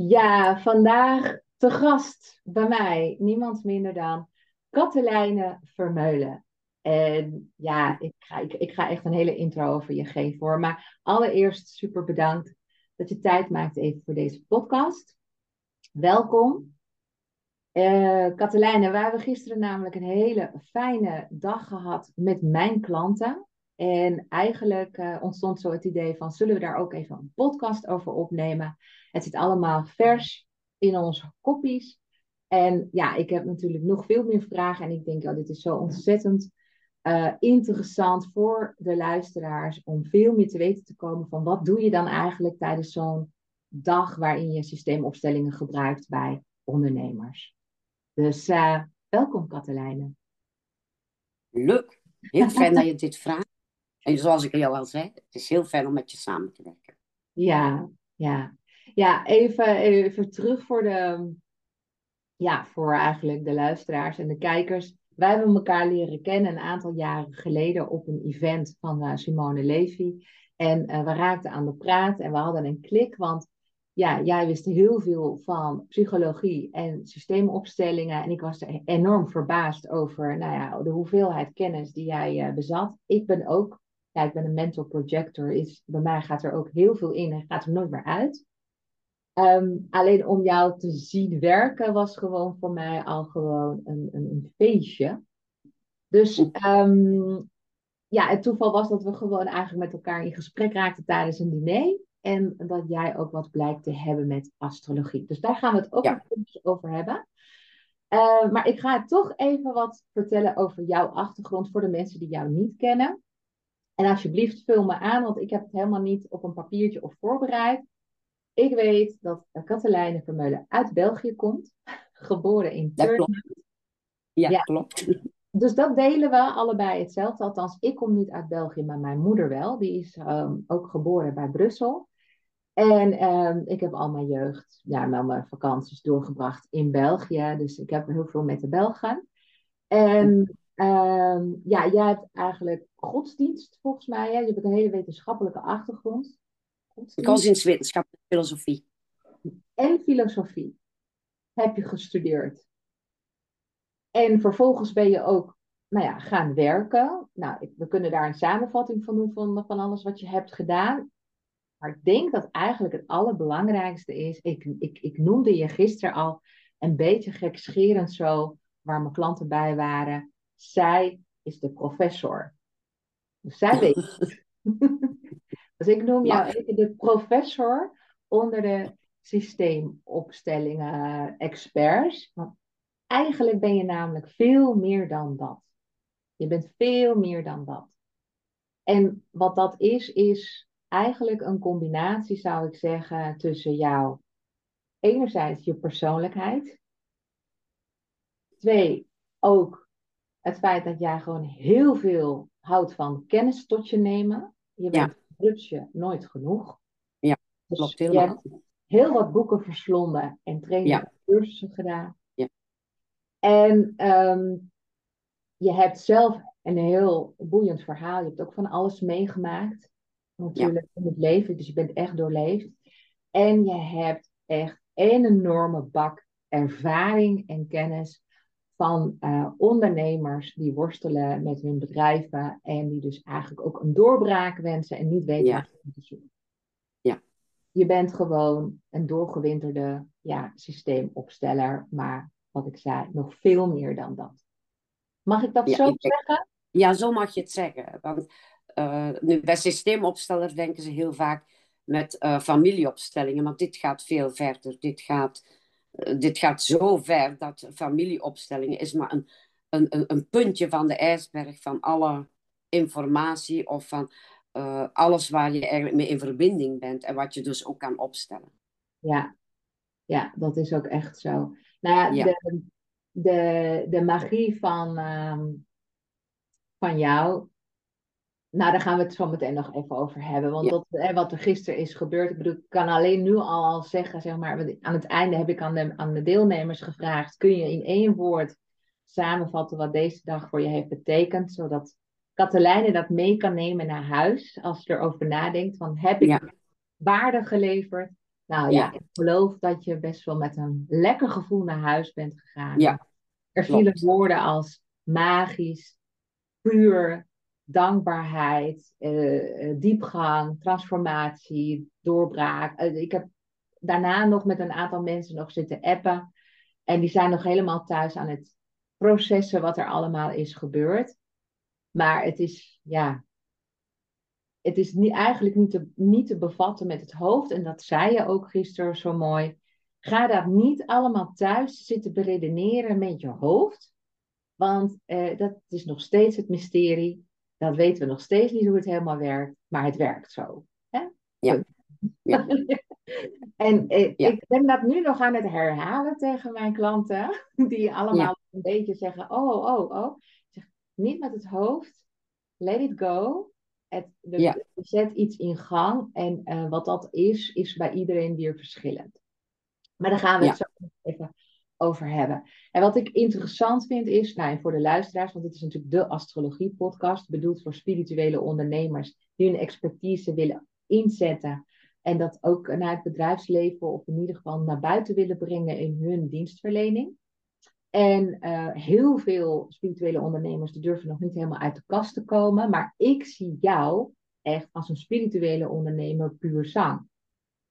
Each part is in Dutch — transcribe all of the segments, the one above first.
Ja, vandaag te gast bij mij niemand minder dan Katelijne Vermeulen. En ja, ik ga, ik, ga echt een hele intro over je geven hoor. Maar allereerst super bedankt dat je tijd maakt even voor deze podcast. Welkom. Uh, Katelijne, we hebben gisteren namelijk een hele fijne dag gehad met mijn klanten. En eigenlijk uh, ontstond zo het idee van, zullen we daar ook even een podcast over opnemen? Het zit allemaal vers in onze koppies. En ja, ik heb natuurlijk nog veel meer vragen. En ik denk, oh, dit is zo ontzettend uh, interessant voor de luisteraars om veel meer te weten te komen van wat doe je dan eigenlijk tijdens zo'n dag waarin je systeemopstellingen gebruikt bij ondernemers. Dus uh, welkom Katelijne. Leuk, heel fijn dat je dit vraagt. En zoals ik jou al zei, het is heel fijn om met je samen te werken. Ja, ja. Ja, even, even terug voor de, ja, voor eigenlijk de luisteraars en de kijkers. Wij hebben elkaar leren kennen een aantal jaren geleden op een event van uh, Simone Levy. En uh, we raakten aan de praat en we hadden een klik, want ja, jij wist heel veel van psychologie en systeemopstellingen. En ik was enorm verbaasd over nou ja, de hoeveelheid kennis die jij uh, bezat. Ik ben ook ja, ik ben een mental projector, is, bij mij gaat er ook heel veel in en gaat er nooit meer uit. Ehm, alleen om jou te zien werken was gewoon voor mij al gewoon een, een, een feestje. Dus um, ja, het toeval was dat we gewoon eigenlijk met elkaar in gesprek raakten tijdens een diner. En dat jij ook wat blijkt te hebben met astrologie. Dus daar gaan we het ook ja. over hebben. Uh, maar ik ga toch even wat vertellen over jouw achtergrond voor de mensen die jou niet kennen. En alsjeblieft, vul me aan, want ik heb het helemaal niet op een papiertje of voorbereid. Ik weet dat Katelijne Vermeulen uit België komt, geboren in Turnhout. Ja, ja, klopt. Dus dat delen we allebei hetzelfde. Althans, ik kom niet uit België, maar mijn moeder wel. Die is um, ook geboren bij Brussel. En um, ik heb al mijn jeugd, ja, al mijn vakanties doorgebracht in België. Dus ik heb heel veel met de Belgen. En Um, ja, jij hebt eigenlijk godsdienst, volgens mij. Hè? Je hebt een hele wetenschappelijke achtergrond. Godsdienstwetenschap en filosofie. En filosofie heb je gestudeerd. En vervolgens ben je ook nou ja, gaan werken. Nou, we kunnen daar een samenvatting van doen van, van alles wat je hebt gedaan. Maar ik denk dat eigenlijk het allerbelangrijkste is. Ik, ik, ik noemde je gisteren al een beetje gekscherend zo, waar mijn klanten bij waren. Zij is de professor. Dus zij weet dus ik noem jou even de professor onder de systeemopstellingen experts. Want eigenlijk ben je namelijk veel meer dan dat. Je bent veel meer dan dat. En wat dat is, is eigenlijk een combinatie, zou ik zeggen, tussen jou, enerzijds je persoonlijkheid. Twee, ook het feit dat jij gewoon heel veel houdt van kennis tot je nemen. Je bent ja. nooit genoeg. Ja, dus klopt helemaal. Je hebt heel wat boeken verslonden en trainingen ja. cursussen gedaan. Ja. En um, je hebt zelf een heel boeiend verhaal. Je hebt ook van alles meegemaakt. Natuurlijk ja. in het leven. Dus je bent echt doorleefd. En je hebt echt een enorme bak ervaring en kennis van uh, ondernemers die worstelen met hun bedrijven en die dus eigenlijk ook een doorbraak wensen en niet weten Ja. wat te zoeken. Ja. Je bent gewoon een doorgewinterde ja, systeemopsteller, maar wat ik zei, nog veel meer dan dat. Mag ik dat Ja, zo ik zeggen? Ja, zo mag je het zeggen. Want eh, nu, bij systeemopstellers denken ze heel vaak met eh, familieopstellingen, maar dit gaat veel verder. Dit gaat, eh, dit gaat zo ver dat familieopstellingen is maar een, een, een, puntje van de ijsberg van alle informatie of van eh, alles waar je eigenlijk mee in verbinding bent en wat je dus ook kan opstellen. Ja, ja, dat is ook echt zo. Nou ja, Ja. de, de, de magie van, ehm, van jou, nou daar gaan we het zo meteen nog even over hebben. Want Ja. dat, hè, wat er gisteren is gebeurd, ik bedoel, ik kan alleen nu al, zeggen, zeg maar, want aan het einde heb ik aan de, aan de deelnemers gevraagd, kun je in één woord samenvatten wat deze dag voor je heeft betekend, zodat Katelijne dat mee kan nemen naar huis, als ze erover nadenkt, van heb ik Ja. waarde geleverd Nou ja, ik geloof dat je best wel met een lekker gevoel naar huis bent gegaan. Ja, er vielen woorden als magisch, puur, dankbaarheid, uh, diepgang, transformatie, doorbraak. Uh, ik heb daarna nog met een aantal mensen nog zitten appen. En die zijn nog helemaal thuis aan het processen wat er allemaal is gebeurd. Maar het is, ja, het is niet, eigenlijk niet te, niet te bevatten met het hoofd. En dat zei je ook gisteren zo mooi. Ga dat niet allemaal thuis zitten beredeneren met je hoofd. Want eh, dat is nog steeds het mysterie. Dat weten we nog steeds niet hoe het helemaal werkt. Maar het werkt zo. Hè? Ja. ja. en eh, ik ben dat nu nog aan het herhalen tegen mijn klanten. Die allemaal een beetje zeggen: Oh, oh, oh. zeg, niet met het hoofd. Let it go. Het, de, Zet iets in gang. En uh, wat dat is, is bij iedereen weer verschillend. Maar daar gaan we het zo even over hebben. En wat ik interessant vind is, nou, voor de luisteraars, want dit is natuurlijk de astrologie-podcast, bedoeld voor spirituele ondernemers die hun expertise willen inzetten en dat ook naar het bedrijfsleven of in ieder geval naar buiten willen brengen in hun dienstverlening. En uh, heel veel spirituele ondernemers die durven nog niet helemaal uit de kast te komen, maar ik zie jou echt als een spirituele ondernemer puur zang.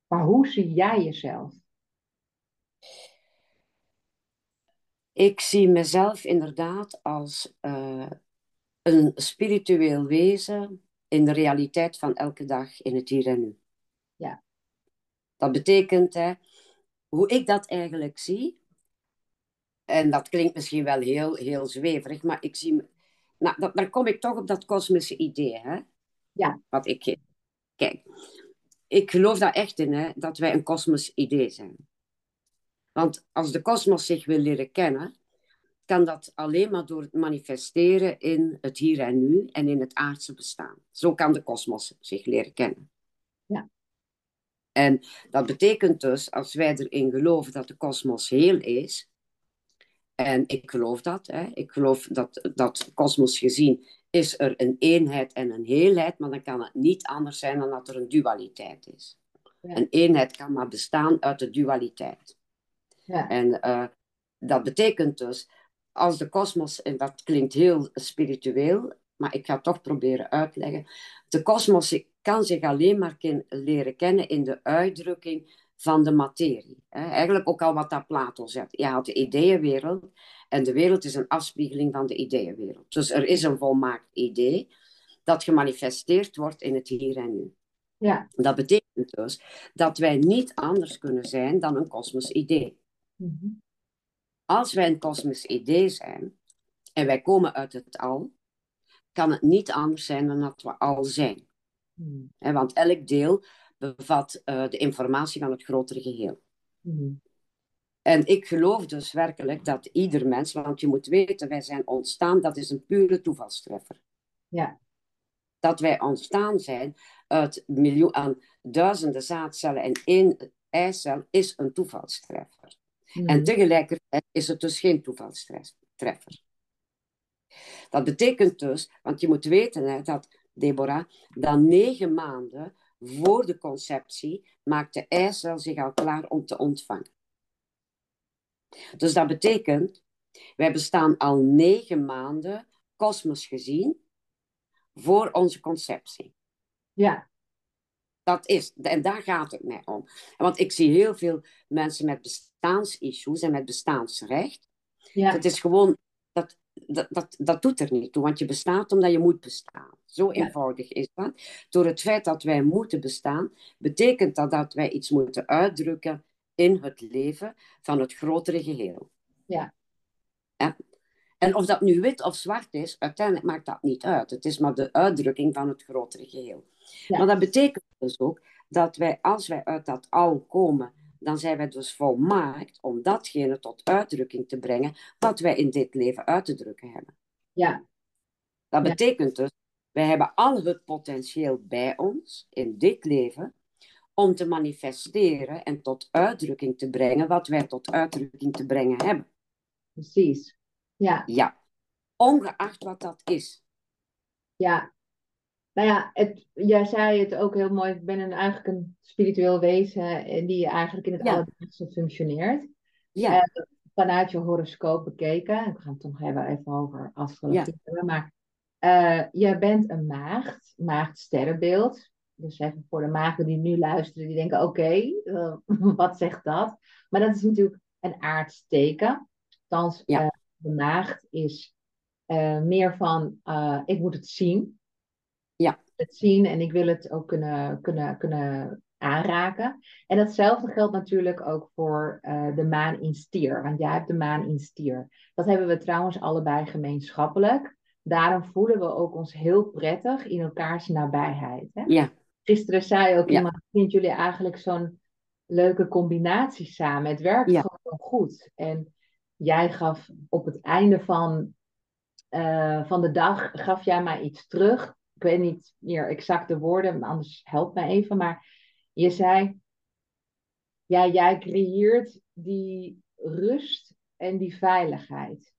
Maar hoe zie jij jezelf? Ik zie mezelf inderdaad als uh, een spiritueel wezen in de realiteit van elke dag in het hier en nu. Ja. Dat betekent, hè, hoe ik dat eigenlijk zie, en dat klinkt misschien wel heel, heel zweverig, maar ik zie, nou, dat, dan kom ik toch op dat kosmische idee, hè? Ja. Wat ik, kijk, ik geloof daar echt in, hè, dat wij een kosmisch idee zijn. Want als de kosmos zich wil leren kennen, kan dat alleen maar door het manifesteren in het hier en nu en in het aardse bestaan. Zo kan de kosmos zich leren kennen. Ja. En dat betekent dus, als wij erin geloven dat de kosmos heel is, en ik geloof dat, hè, ik geloof dat, dat kosmos gezien is er een eenheid en een heelheid, maar dan kan het niet anders zijn dan dat er een dualiteit is. Een eenheid kan maar bestaan uit de dualiteit. Ja. En uh, dat betekent dus, als de kosmos, en dat klinkt heel spiritueel, maar ik ga het toch proberen uitleggen. De kosmos kan zich alleen maar leren kennen in de uitdrukking van de materie. Eigenlijk ook al wat daar Plato zegt. Je had de ideeënwereld en de wereld is een afspiegeling van de ideeënwereld. Dus er is een volmaakt idee dat gemanifesteerd wordt in het hier en nu. Ja. Dat betekent dus dat wij niet anders kunnen zijn dan een kosmisch idee. Mhm. Als wij een kosmisch idee zijn en wij komen uit het al, kan het niet anders zijn dan dat we al zijn. Mhm. want elk deel bevat uh, de informatie van het grotere geheel. Mhm. En ik geloof dus werkelijk dat ieder mens, want je moet weten, wij zijn ontstaan, dat is een pure toevalstreffer. Ja. Dat wij ontstaan zijn uit miljoen, aan duizenden zaadcellen en één eicel is een toevalstreffer. Mhm. En tegelijkertijd is het dus geen toevalstreffer. Dat betekent dus, want je moet weten hè, dat, Deborah, dan negen maanden voor de conceptie maakt de eicel zich al klaar om te ontvangen. Dus dat betekent, wij bestaan al negen maanden, kosmos gezien, voor onze conceptie. Ja. Dat is, en daar gaat het mij om. Want ik zie heel veel mensen met bestaansissues en met bestaansrecht. Ja. Het is gewoon, dat, dat, dat, dat doet er niet toe, want je bestaat omdat je moet bestaan. Zo eenvoudig is dat. Door het feit dat wij moeten bestaan, betekent dat dat wij iets moeten uitdrukken in het leven van het grotere geheel. Ja. ja. En of dat nu wit of zwart is, uiteindelijk maakt dat niet uit. Het is maar de uitdrukking van het grotere geheel. Ja. Maar dat betekent dus ook dat wij, als wij uit dat al komen, dan zijn wij dus volmaakt om datgene tot uitdrukking te brengen wat wij in dit leven uit te drukken hebben. Ja. Dat betekent dus, wij hebben al het potentieel bij ons in dit leven om te manifesteren en tot uitdrukking te brengen wat wij tot uitdrukking te brengen hebben. Precies. Ja. Ja. Ongeacht wat dat is. Ja. Nou ja, het, jij zei het ook heel mooi. Ik ben een, eigenlijk een spiritueel wezen eh, die eigenlijk in het Ja. alledaagse functioneert. Ja, Eh, vanuit je horoscoop bekeken. We gaan het hebben even over astrologie hebben. Maar eh, jij bent een maagd, maagdsterrenbeeld. Dus even voor de maagden die nu luisteren, die denken: oké, wat zegt dat? Maar dat is natuurlijk een aardsteken. Althans, Ja. De maagd is eh, meer van: eh, ik moet het zien. Ja. Het zien en ik wil het ook kunnen, kunnen, kunnen aanraken. En datzelfde geldt natuurlijk ook voor eh, de maan in stier. Want jij hebt de maan in stier. Dat hebben we trouwens allebei gemeenschappelijk. Daarom voelen we ook ons heel prettig in elkaars nabijheid. Hè? ja, Gisteren zei ook Ja. iemand, vindt jullie eigenlijk zo'n leuke combinatie samen? Het werkt Ja. gewoon goed. En jij gaf op het einde van, eh, van de dag, gaf jij mij iets terug. Ik weet niet meer exact de woorden, anders help me even. Maar je zei, ja, jij creëert die rust en die veiligheid.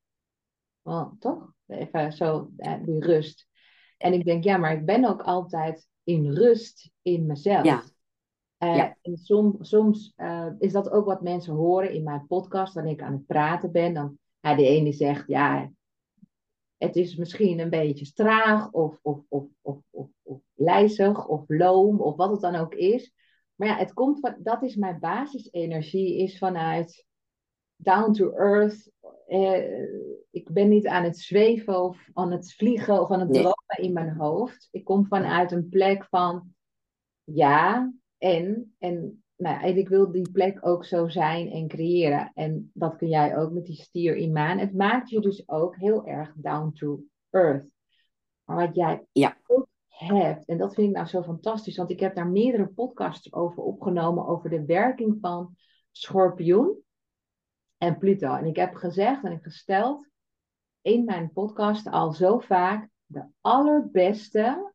Toch? Even zo, eh, die rust. En ik denk, ja, maar ik ben ook altijd in rust in mezelf. Ja. Eh, Ja. En som, soms eh, is dat ook wat mensen horen in mijn podcast, wanneer ik aan het praten ben. Dan, ja, de ene zegt, ja, het is misschien een beetje traag of, of, of, of, of, of lijzig of loom of wat het dan ook is. Maar ja, het komt van, dat is mijn basisenergie, is vanuit down to earth. Eh, ik ben niet aan het zweven of aan het vliegen of aan het Nee. dromen in mijn hoofd. Ik kom vanuit een plek van ja en. En, nou ja, en ik wil die plek ook zo zijn en creëren. En dat kun jij ook met die stier in maan. Het maakt je dus ook heel erg down to earth. Maar wat jij Ja. ook hebt, en dat vind ik nou zo fantastisch, want ik heb daar meerdere podcasts over opgenomen over de werking van schorpioen en Pluto. En ik heb gezegd en ik gesteld in mijn podcast al zo vaak de allerbeste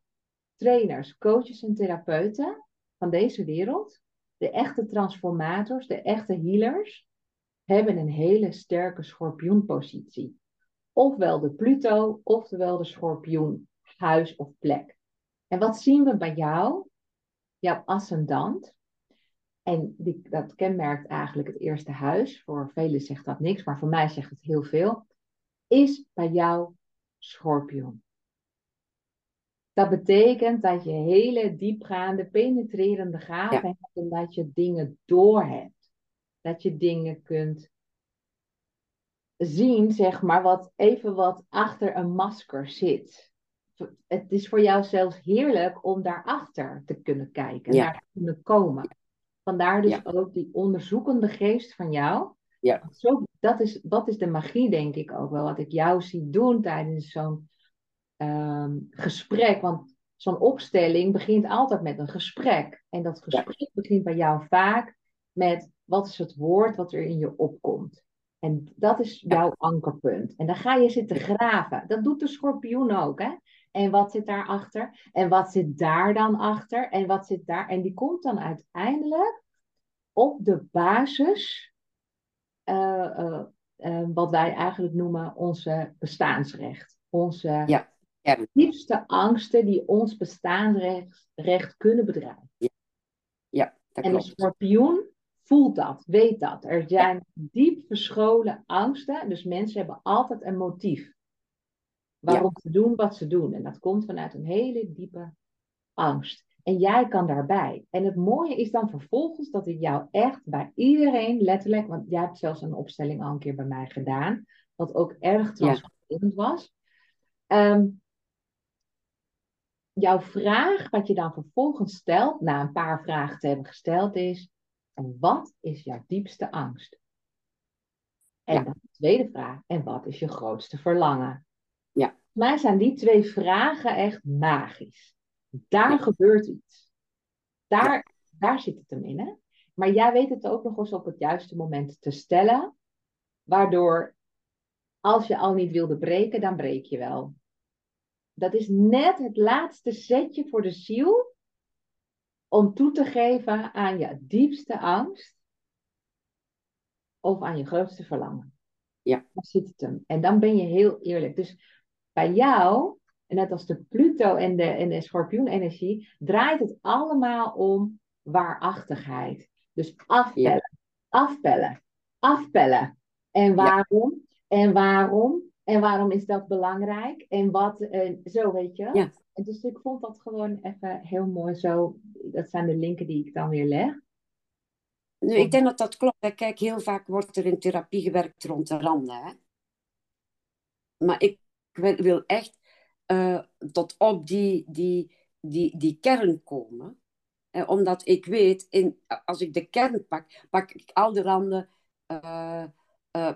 trainers, coaches en therapeuten van deze wereld, de echte transformators, de echte healers, hebben een hele sterke schorpioenpositie. Ofwel de Pluto, oftewel de schorpioen, huis of plek. En wat zien we bij jou? Jouw ascendant. En die, dat kenmerkt eigenlijk het eerste huis. Voor velen zegt dat niks, maar voor mij zegt het heel veel. Is bij jou schorpioen. Dat betekent dat je hele diepgaande, penetrerende gaven Ja. hebt en dat je dingen doorhebt. Dat je dingen kunt zien, zeg maar, wat even wat achter een masker zit. Het is voor jou zelfs heerlijk om daarachter te kunnen kijken, Ja. daar te kunnen komen. Vandaar dus Ja. ook die onderzoekende geest van jou. Ja. Zo, dat, is, dat is de magie, denk ik ook wel, wat ik jou zie doen tijdens zo'n ehm, gesprek. Want zo'n opstelling begint altijd met een gesprek. En dat gesprek begint bij jou vaak met wat is het woord wat er in je opkomt. En dat is jouw ankerpunt. En dan ga je zitten graven. Dat doet de schorpioen ook, hè? En wat zit daarachter? En wat zit daar dan achter? En wat zit daar? En die komt dan uiteindelijk op de basis, eh, eh, eh, wat wij eigenlijk noemen onze bestaansrecht. Onze Ja. Kern. diepste angsten die ons bestaansrecht recht kunnen bedreigen. Ja, dat En de klopt. schorpioen voelt dat, weet dat. Er zijn diep verscholen angsten, dus mensen hebben altijd een motief. Waarom ze doen wat ze doen. En dat komt vanuit een hele diepe angst. En jij kan daarbij. En het mooie is dan vervolgens dat ik jou echt bij iedereen letterlijk, want jij hebt zelfs een opstelling al een keer bij mij gedaan, wat ook erg transformerend was. Ehm, jouw vraag, wat je dan vervolgens stelt, na een paar vragen te hebben gesteld, is: en wat is jouw diepste angst? En Ja. dan de tweede vraag: en wat is je grootste verlangen? Ja. Voor mij zijn die twee vragen echt magisch. Daar Ja. gebeurt iets. Daar, daar zit het hem in. Hè? Maar jij weet het ook nog eens op het juiste moment te stellen, waardoor als je al niet wilde breken, dan breek je wel. Dat is net het laatste zetje voor de ziel om toe te geven aan je diepste angst of aan je grootste verlangen. Ja. Daar zit het hem. En dan ben je heel eerlijk. Dus bij jou, net als de Pluto en de, en de schorpioenenergie, draait het allemaal om waarachtigheid. Dus afpellen, afpellen, afpellen. En waarom? En waarom? En waarom is dat belangrijk? En wat, uh, zo weet je. Ja. Dus ik vond dat gewoon even heel mooi zo. Dat zijn de linken die ik dan weer leg. Nu, ik denk dat dat klopt. Kijk, heel vaak wordt er in therapie gewerkt rond de randen. Hè? Maar ik wil echt uh, tot op die, die, die, die kern komen. Omdat ik weet, in, als ik de kern pak, pak ik al de randen, uh,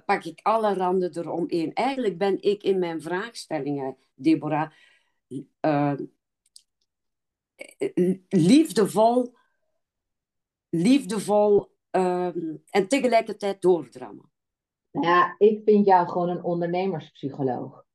pak ik alle randen eromheen. Eigenlijk ben ik in mijn vraagstellingen, Deborah, liefdevol, liefdevol en tegelijkertijd doordrammen. Ja, ik vind jou gewoon een ondernemerspsycholoog.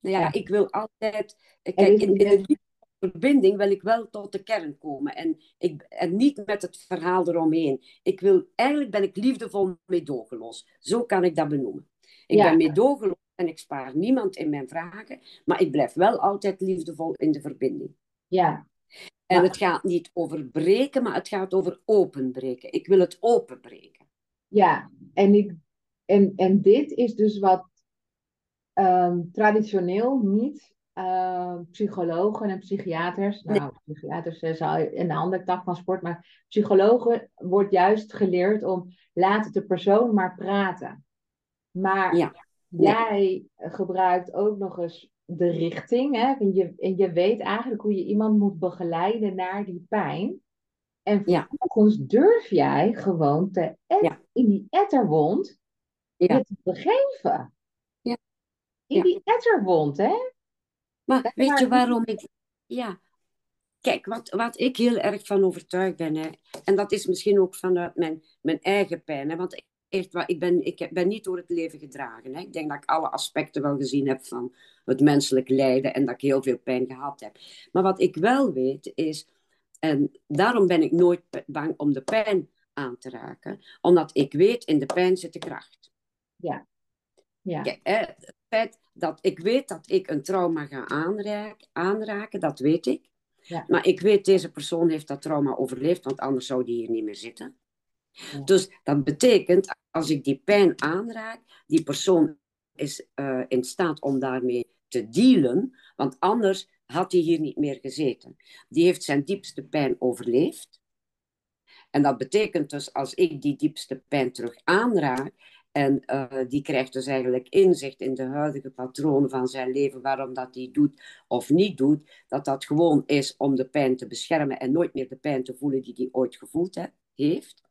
Nou ja, ik wil altijd. Kijk, in, in de verbinding wil ik wel tot de kern komen. En, ik, en niet met het verhaal eromheen. Ik wil, eigenlijk ben ik liefdevol meedogenloos. Zo kan ik dat benoemen. Ik ben meedogenloos en ik spaar niemand in mijn vragen. Maar ik blijf wel altijd liefdevol in de verbinding. Ja. En het gaat niet over breken, maar het gaat over openbreken. Ik wil het openbreken. Ja, en, ik, en, en dit is dus wat um, traditioneel niet uh, psychologen en psychiaters, nou, nee. psychiaters is een andere tak van sport, maar psychologen wordt juist geleerd om laat de persoon maar praten. Maar ja. jij gebruikt ook nog eens de richting, hè? En, je, en je weet eigenlijk hoe je iemand moet begeleiden naar die pijn. En vervolgens ja. durf jij gewoon te ja. in die etterwond ja. te begeven in Ja. die etterwond, hè? Maar weet je waarom ik... Ja. Kijk, wat, wat ik heel erg van overtuigd ben, hè, en dat is misschien ook vanuit mijn, mijn eigen pijn, hè, want echt, waar, ik, ben, ik ben niet door het leven gedragen. Hè. Ik denk dat ik alle aspecten wel gezien heb van het menselijk lijden en dat ik heel veel pijn gehad heb. Maar wat ik wel weet is, en daarom ben ik nooit bang om de pijn aan te raken, omdat ik weet, in de pijn zit de kracht. Ja. Kijk, hè, het feit dat ik weet dat ik een trauma ga aanraken, aanraken dat weet ik. Ja. Maar ik weet, deze persoon heeft dat trauma overleefd, want anders zou die hier niet meer zitten. Ja. Dus dat betekent, als ik die pijn aanraak, die persoon is eh, in staat om daarmee te dealen, want anders had hij hier niet meer gezeten. Die heeft zijn diepste pijn overleefd. En dat betekent dus, als ik die diepste pijn terug aanraak, en eh, die krijgt dus eigenlijk inzicht in de huidige patronen van zijn leven, waarom dat hij doet of niet doet, dat dat gewoon is om de pijn te beschermen en nooit meer de pijn te voelen die hij ooit gevoeld he- heeft.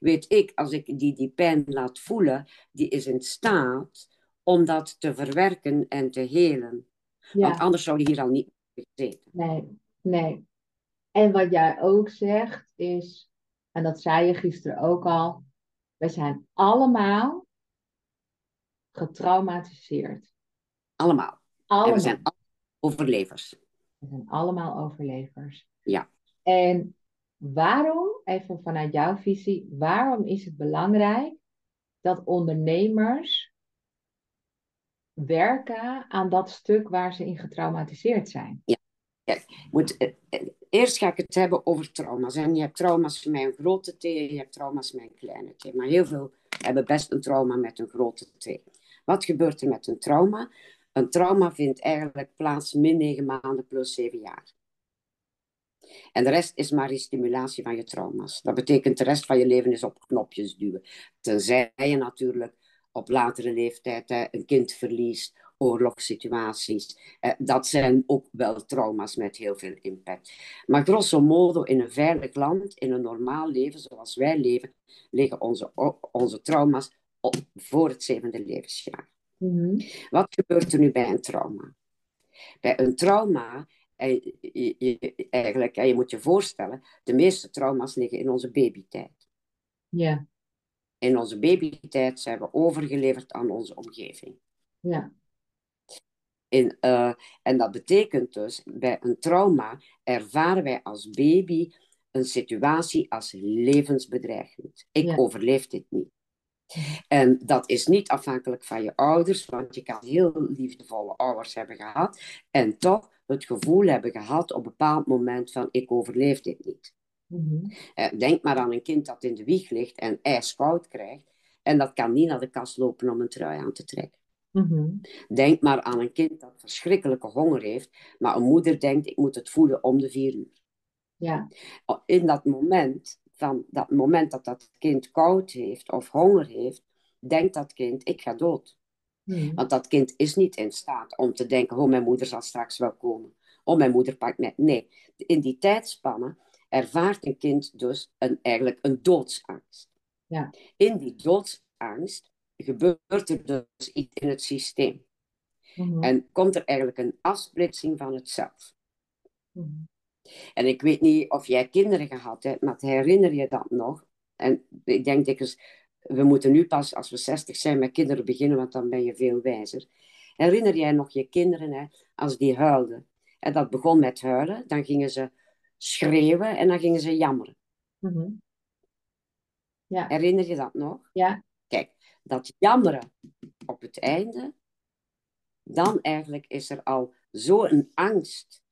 Weet ik, als ik die, die pijn laat voelen, die is in staat om dat te verwerken en te helen. Want anders zou hij hier al niet gezeten. Nee, nee. En wat jij ook zegt is, en dat zei je gisteren ook al, we zijn allemaal getraumatiseerd. Allemaal. En we zijn allemaal overlevers. We zijn allemaal overlevers. Ja. En waarom, even vanuit jouw visie, waarom is het belangrijk dat ondernemers werken aan dat stuk waar ze in getraumatiseerd zijn? Moet, eh, eh, eerst ga ik het hebben over trauma's. En je hebt trauma's met een grote T en je hebt trauma's met een kleine T. Maar heel veel hebben best een trauma met een grote T. Wat gebeurt er met een trauma? Een trauma vindt eigenlijk plaats min 9 maanden plus 7 jaar. En de rest is maar stimulatie van je trauma's. Dat betekent de rest van je leven is op knopjes duwen. Tenzij je natuurlijk op latere leeftijd een kind verliest, oorlogssituaties. Eh, dat zijn ook wel trauma's met heel veel impact. Maar grosso modo, in een veilig land, in een normaal leven zoals wij leven, liggen onze, onze trauma's op voor het zevende levensjaar. Mhm. Wat gebeurt er nu bij een trauma? Bij een trauma, eh, je, je- eigenlijk, eh, je moet je voorstellen, de meeste trauma's liggen in onze babytijd. Ja, In onze babytijd zijn we overgeleverd aan onze omgeving. ja, In, eh, en dat betekent dus, bij een trauma ervaren wij als baby een situatie als levensbedreigend. Ik Ja. overleef dit niet. En dat is niet afhankelijk van je ouders, want je kan heel liefdevolle ouders hebben gehad en toch het gevoel hebben gehad op een bepaald moment van ik overleef dit niet. Mhm. Eh, Denk maar aan een kind dat in de wieg ligt en ijskoud krijgt en dat kan niet naar de kast lopen om een trui aan te trekken. Mhm. Denk maar aan een kind dat verschrikkelijke honger heeft, maar een moeder denkt ik moet het voeden om de vier uur. Ja. In dat moment, van dat moment dat dat kind koud heeft of honger heeft, denkt dat kind ik ga dood. Mhm. Want dat kind is niet in staat om te denken, oh, mijn moeder zal straks wel komen. Oh, mijn moeder pakt mij. Nee, in die tijdspanne ervaart een kind dus een, eigenlijk een doodsangst. Ja. In die doodsangst gebeurt er dus iets in het systeem. Mhm. En komt er eigenlijk een afsplitsing van het zelf. Mhm. En ik weet niet of jij kinderen gehad hebt, maar herinner je dat nog? En ik denk dikwijls, we moeten nu pas als we 60 zijn met kinderen beginnen, want dan ben je veel wijzer. Herinner jij nog je kinderen, hè, als die huilden? En dat begon met huilen, dan gingen ze schreeuwen en dan gingen ze jammeren. Mhm. Ja. Herinner je dat nog? Ja. Kijk, dat jammeren op het einde, dan eigenlijk is er al zo'n angst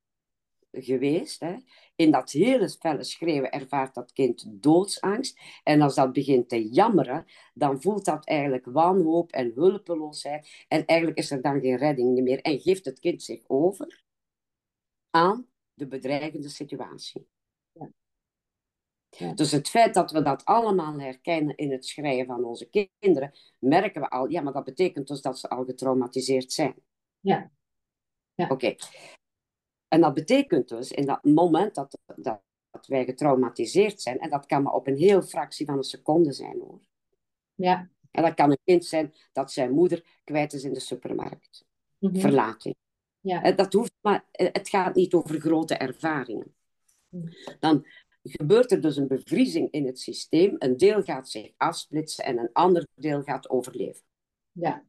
geweest. Hè? In dat hele felle schreeuwen ervaart dat kind doodsangst. En als dat begint te jammeren, dan voelt dat eigenlijk wanhoop en hulpeloosheid. En eigenlijk is er dan geen redding meer. En geeft het kind zich over aan de bedreigende situatie. Dus het feit dat we dat allemaal herkennen in het schrijven van onze kinderen, merken we al, ja, maar dat betekent dus dat ze al getraumatiseerd zijn. Ja. Ja. Oké. En dat betekent dus, in dat moment dat, dat, dat wij getraumatiseerd zijn, en dat kan maar op een heel fractie van een seconde zijn hoor. Ja. En dat kan een kind zijn dat zijn moeder kwijt is in de supermarkt. Mhm. Verlating. Ja. Eh, Dat hoeft, maar eh, het gaat niet over grote ervaringen. Mhm. Dan gebeurt er dus een bevriezing in het systeem. Een deel gaat zich afsplitsen en een ander deel gaat overleven. Ja.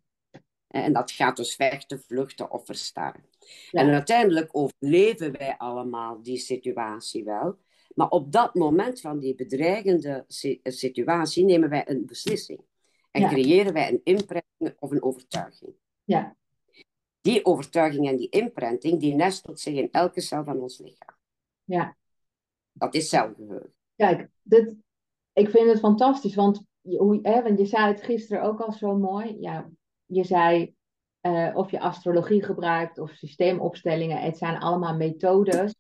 En dat gaat dus vechten, vluchten of verstarren. Ja. En uiteindelijk overleven wij allemaal die situatie wel. Maar op dat moment van die bedreigende si- situatie nemen wij een beslissing. En Ja. creëren wij een imprenting of een overtuiging. Ja. Die overtuiging en die imprenting, die nestelt zich in elke cel van ons lichaam. Ja. Dat is celgeheugen. Kijk, dit, ik vind het fantastisch, want je, hoe, hè, want je zei het gisteren ook al zo mooi. Ja, je zei eh, of je astrologie gebruikt of systeemopstellingen. Het zijn allemaal methodes,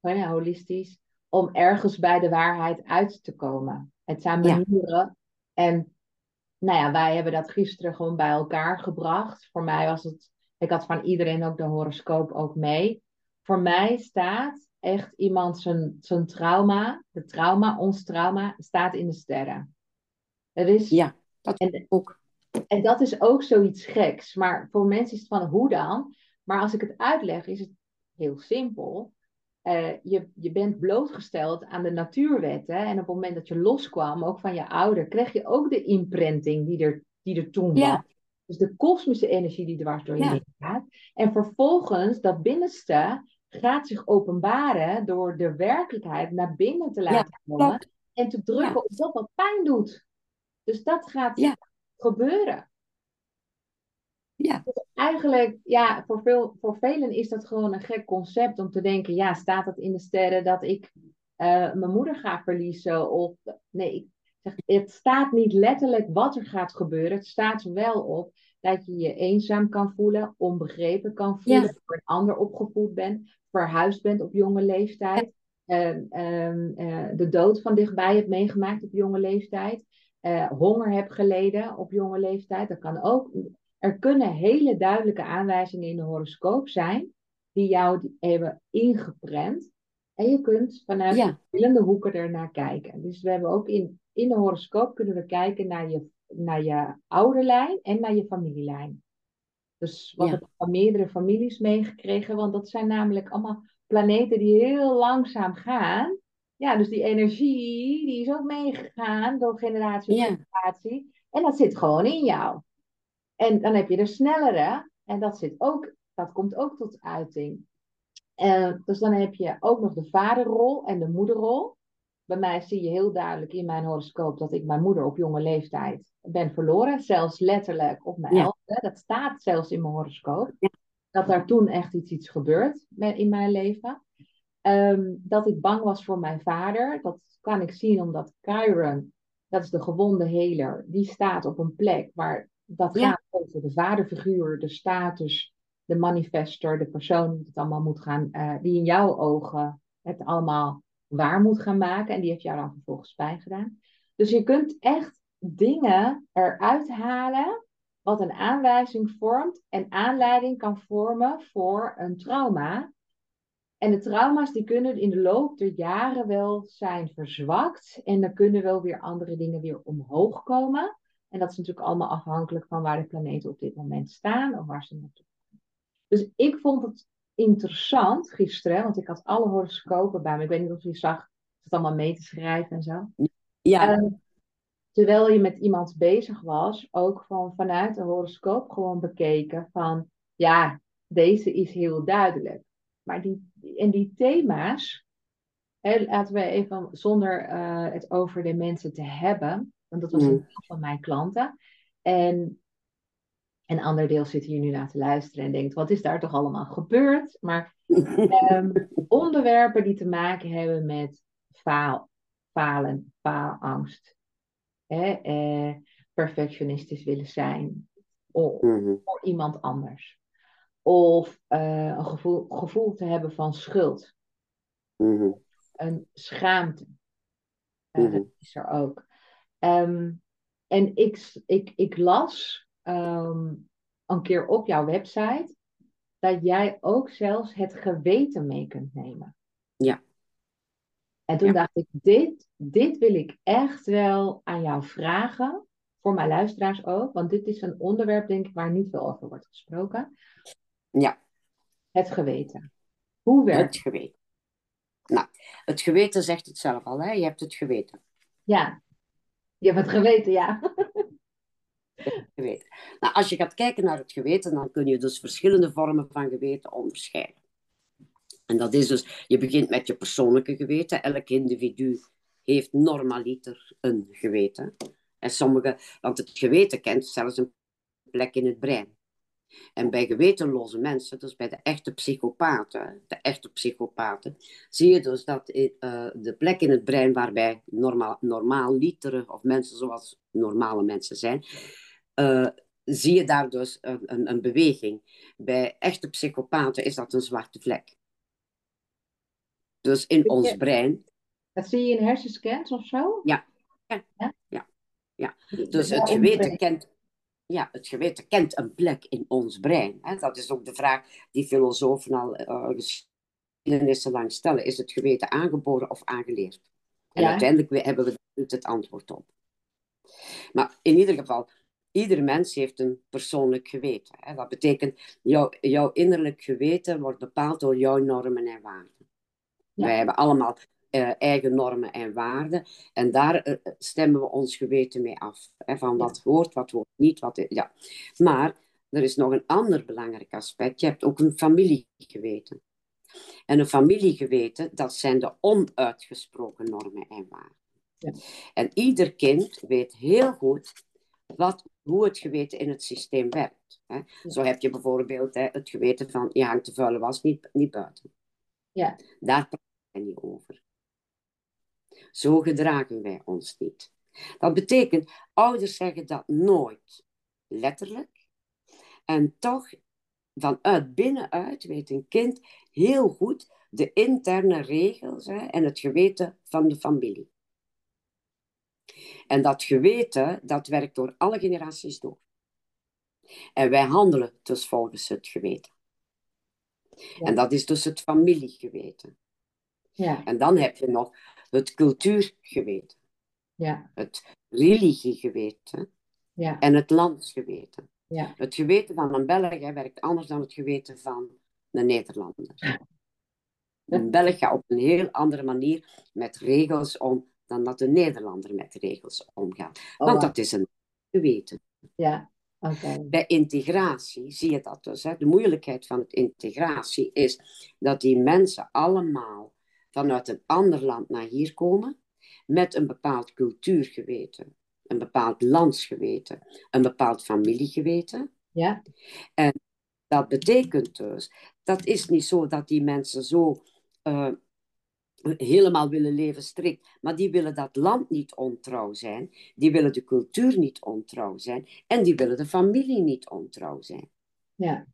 hè, holistisch, om ergens bij de waarheid uit te komen. Het zijn Ja. manieren. En nou ja, wij hebben dat gisteren gewoon bij elkaar gebracht. Voor mij was het, ik had van iedereen ook de horoscoop ook mee. Voor mij staat echt iemand zijn, zijn trauma, de trauma, ons trauma, staat in de sterren. Er is, Ja, dat en, ook. en dat is ook zoiets geks. Maar voor mensen is het van hoe dan? Maar als ik het uitleg, is het heel simpel. Eh, je, je bent blootgesteld aan de natuurwetten. En op het moment dat je loskwam, ook van je ouder, kreeg je ook de imprinting die er, die er toen Ja. was. Dus de kosmische energie die dwars door je Ja. heen gaat. En vervolgens, dat binnenste gaat zich openbaren door de werkelijkheid naar binnen te laten komen. En te drukken Ja. op dat wat pijn doet. Dus dat gaat Ja. gebeuren. Ja. Dus eigenlijk, ja, voor, veel, voor velen is dat gewoon een gek concept om te denken, ja, staat het in de sterren dat ik eh, mijn moeder ga verliezen? Of nee, ik zeg, het staat niet letterlijk wat er gaat gebeuren. Het staat er wel op dat je je eenzaam kan voelen, onbegrepen kan voelen, Ja. door een ander opgevoed bent, verhuisd bent op jonge leeftijd, ehm, ehm, eh, de dood van dichtbij hebt meegemaakt op jonge leeftijd, eh, honger hebt geleden op jonge leeftijd. Dat kan ook. Er kunnen hele duidelijke aanwijzingen in de horoscoop zijn die jou die hebben ingeprent. En je kunt vanuit Ja. verschillende hoeken ernaar kijken. Dus we hebben ook in, in de horoscoop kunnen we kijken naar je, naar je ouderlijn en naar je familielijn. Dus wat Ja. heb ik van meerdere families meegekregen? Want dat zijn namelijk allemaal planeten die heel langzaam gaan. Ja, dus die energie die is ook meegegaan door generatie op Ja. generatie. En dat zit gewoon in jou. En dan heb je de snellere. En dat, zit ook, dat komt ook tot uiting. Eh, dus dan heb je ook nog de vaderrol en de moederrol. Bij mij zie je heel duidelijk in mijn horoscoop dat ik mijn moeder op jonge leeftijd ben verloren. Zelfs letterlijk op mijn Ja. elfde. Dat staat zelfs in mijn horoscoop. Dat daar toen echt iets, iets gebeurt in mijn leven. Ehm, dat ik bang was voor mijn vader. Dat kan ik zien omdat Chiron, dat is de gewonde heler, die staat op een plek waar dat Ja. gaat over de vaderfiguur, de status, de manifester, de persoon die het allemaal moet gaan, eh, die in jouw ogen het allemaal waar moet gaan maken. En die heeft jou dan vervolgens pijn gedaan. Dus je kunt echt dingen eruit halen wat een aanwijzing vormt en aanleiding kan vormen voor een trauma. En de trauma's die kunnen in de loop der jaren wel zijn verzwakt. En er kunnen wel weer andere dingen weer omhoog komen. En dat is natuurlijk allemaal afhankelijk van waar de planeten op dit moment staan of waar ze naartoe gaan. Dus ik vond het interessant gisteren, want ik had alle horoscopen bij me. Ik weet niet of je zag het allemaal mee te schrijven en zo. Ja, Ehm, terwijl je met iemand bezig was, ook van, vanuit de horoscoop gewoon bekeken van, ja, deze is heel duidelijk. Maar die, en die thema's, hè, laten we even zonder eh, het over de mensen te hebben, want dat was een Mm. deel van mijn klanten. En een ander deel zit hier nu naar te luisteren en denkt, wat is daar toch allemaal gebeurd? Maar Ehm, onderwerpen die te maken hebben met faal, falen, faalangst. Hè? eh, perfectionistisch willen zijn. Of Mhm. voor iemand anders. Of eh, een gevoel, gevoel te hebben van schuld. Mhm. Een schaamte. Eh, Mhm. Dat is er ook. Ehm, en ik, ik, ik las ehm, een keer op jouw website dat jij ook zelfs het geweten mee kunt nemen. Ja. En toen Ja. dacht ik, dit, dit wil ik echt wel aan jou vragen. Voor mijn luisteraars ook. Want dit is een onderwerp, denk ik, waar niet veel over wordt gesproken. Ja, Het geweten. Hoe werkt het geweten. Nou, het geweten zegt het zelf al, hè? Je hebt het geweten. Ja. Je hebt het geweten, ja. Nou, als je gaat kijken naar het geweten, dan kun je dus verschillende vormen van geweten onderscheiden. En dat is dus, je begint met je persoonlijke geweten. Elk individu heeft normaliter een geweten. En sommige, want het geweten kent zelfs een plek in het brein. En bij gewetenloze mensen, dus bij de echte psychopaten, de echte psychopaten, zie je dus dat eh, de plek in het brein waarbij normaal, normaal lieteren of mensen zoals normale mensen zijn, eh, zie je daar dus een, een, een beweging. Bij echte psychopaten is dat een zwarte vlek. Dus in ons brein, Dat zie je in hersenscans of zo? Ja. Ja. Ja. Ja. dus het geweten kent, ja, het geweten kent een plek in ons brein. Hè? Dat is ook de vraag die filosofen al uh, geschiedenissen lang stellen. Is het geweten aangeboren of aangeleerd? En Ja. uiteindelijk hebben we daar het antwoord op. Maar in ieder geval, ieder mens heeft een persoonlijk geweten. Hè? Dat betekent, jouw, jouw innerlijk geweten wordt bepaald door jouw normen en waarden. Ja. Wij hebben allemaal eh, eigen normen en waarden. En daar eh, stemmen we ons geweten mee af. Hè? Van wat hoort, wat hoort niet. Wat, ja. Maar er is nog een ander belangrijk aspect. Je hebt ook een familiegeweten. En een familiegeweten, dat zijn de onuitgesproken normen en waarden. Ja. En ieder kind weet heel goed wat, hoe het geweten in het systeem werkt. Hè? Zo heb je bijvoorbeeld hè, het geweten van je hangt de vuile was niet, niet buiten. Ja. Daar praten wij niet over. Zo gedragen wij ons niet. Dat betekent, ouders zeggen dat nooit letterlijk. En toch, vanuit binnenuit weet een kind heel goed de interne regels hè, en het geweten van de familie. En dat geweten, dat werkt door alle generaties door. En wij handelen dus volgens het geweten. Ja. En dat is dus het familiegeweten. Ja, En dan heb je nog het cultuurgeweten, ja, het religiegeweten ja, en het landsgeweten. ja. Het geweten van een Belg hè, werkt anders dan het geweten van een Nederlander. Een Belg gaat op een heel andere manier met regels om dan dat een Nederlander met regels omgaat. Oh, Want dat is een geweten. Ja, oké. Bij integratie zie je dat dus. Hè. De moeilijkheid van het integratie is dat die mensen allemaal vanuit een ander land naar hier komen met een bepaald cultuurgeweten, een bepaald landsgeweten, een bepaald familiegeweten. Ja. En dat betekent dus, dat is niet zo dat die mensen zo uh, helemaal willen leven strikt, maar die willen dat land niet ontrouw zijn, die willen de cultuur niet ontrouw zijn en die willen de familie niet ontrouw zijn. Ja.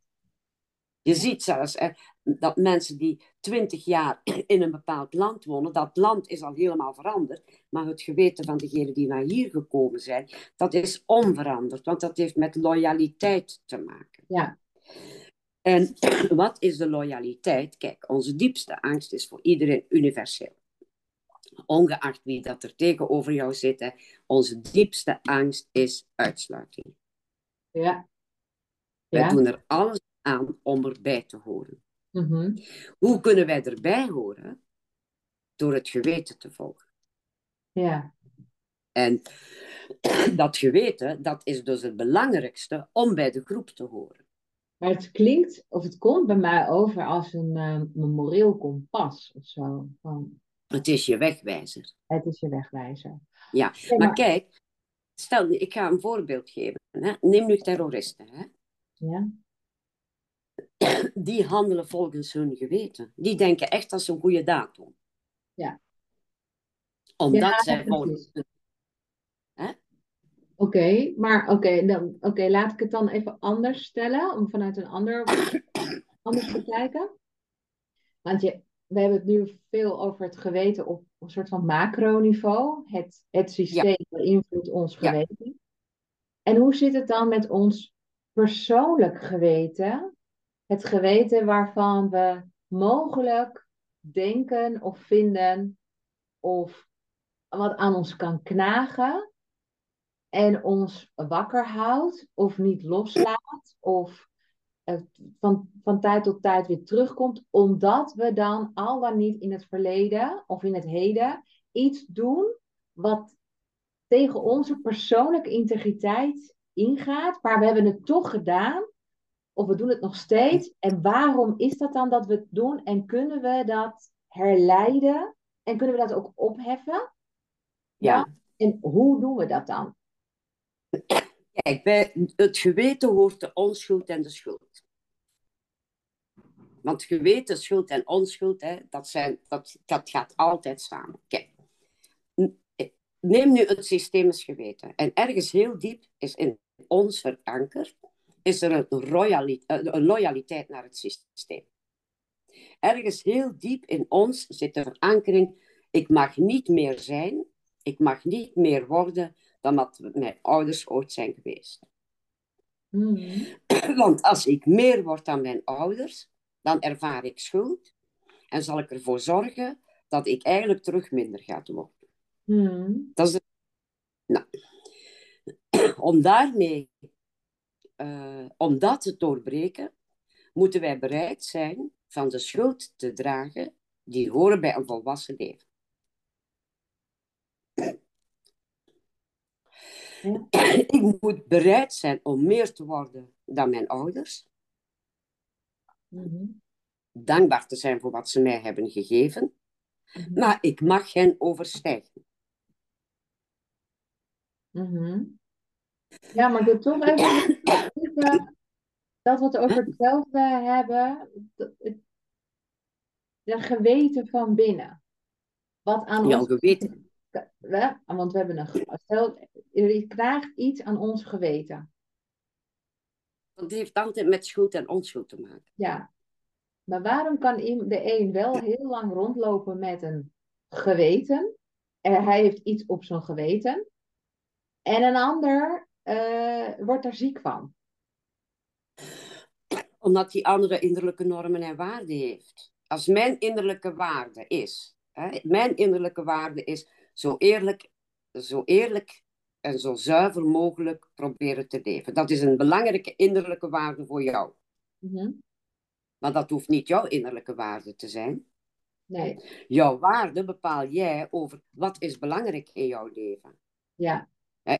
Je ziet zelfs dat mensen die twintig jaar in een bepaald land wonen, dat land is al helemaal veranderd, maar het geweten van degenen die naar hier gekomen zijn, dat is onveranderd, want dat heeft met loyaliteit te maken. Ja. En wat is de loyaliteit? Kijk, onze diepste angst is voor iedereen universeel. Ongeacht wie dat er tegenover jou zit, onze diepste angst is uitsluiting. Ja. Wij doen er alles aan om erbij te horen. Mhm. Hoe kunnen wij erbij horen? Door het geweten te volgen. Ja. En dat geweten, dat is dus het belangrijkste om bij de groep te horen. Maar het klinkt, of het komt bij mij over als een, een moreel kompas of zo. Van, het is je wegwijzer. Het is je wegwijzer. Ja, maar, kijk, stel, ik ga een voorbeeld geven. Hè? Neem nu terroristen. Hè? Ja. Die handelen volgens hun geweten. Die denken echt dat ze een goede daad doen. Ja. Omdat ja, zij volgens hun Oké, maar oké, dan oké, laat ik het dan even anders stellen, om vanuit een ander anders te kijken. Want je, we hebben het nu veel over het geweten op een soort van macroniveau. Het, het systeem beïnvloedt ons geweten. En hoe zit het dan met ons persoonlijk geweten? Het geweten waarvan we mogelijk denken of vinden of wat aan ons kan knagen en ons wakker houdt of niet loslaat of van, van tijd tot tijd weer terugkomt, omdat we dan al dan niet in het verleden of in het heden iets doen wat tegen onze persoonlijke integriteit ingaat, maar we hebben het toch gedaan of we doen het nog steeds. En waarom is dat dan dat we het doen en kunnen we dat herleiden en kunnen we dat ook opheffen? Ja. En hoe doen we dat dan? Kijk, bij het geweten hoort de onschuld en de schuld. Want geweten, schuld en onschuld, hè, dat, zijn, dat, dat gaat altijd samen. Kijk, neem nu het systemisch geweten. En ergens heel diep is in ons verankerd, is er een, een loyaliteit naar het systeem. Ergens heel diep in ons zit de verankering, ik mag niet meer zijn, ik mag niet meer worden dan dat mijn ouders ooit zijn geweest. Hmm. Want als ik meer word dan mijn ouders, dan ervaar ik schuld en zal ik ervoor zorgen dat ik eigenlijk terug minder ga worden. Hmm. Dat is nou, om daarmee, uh, om dat te doorbreken, moeten wij bereid zijn van de schuld te dragen die horen bij een volwassen leven. Ik moet bereid zijn om meer te worden dan mijn ouders. Mhm. Dankbaar te zijn voor wat ze mij hebben gegeven. Mhm. Maar ik mag hen overstijgen. Mhm. Ja, maar wil toch even, dat we het over hetzelfde hebben. Het, het geweten van binnen. Wat aan Ja, ons geweten. Want we hebben een. Stel, je krijgt iets aan ons geweten. Dat heeft altijd met schuld en onschuld te maken. Ja. Maar waarom kan de een wel heel lang rondlopen met een geweten? En hij heeft iets op zijn geweten. En een ander uh, wordt daar ziek van. Omdat die andere innerlijke normen en waarden heeft. Als mijn innerlijke waarde is. Hè, mijn innerlijke waarde is zo eerlijk, zo eerlijk en zo zuiver mogelijk proberen te leven. Dat is een belangrijke innerlijke waarde voor jou. Mm Maar dat hoeft niet jouw innerlijke waarde te zijn. Nee. Jouw waarde bepaal jij over wat is belangrijk in jouw leven. Ja.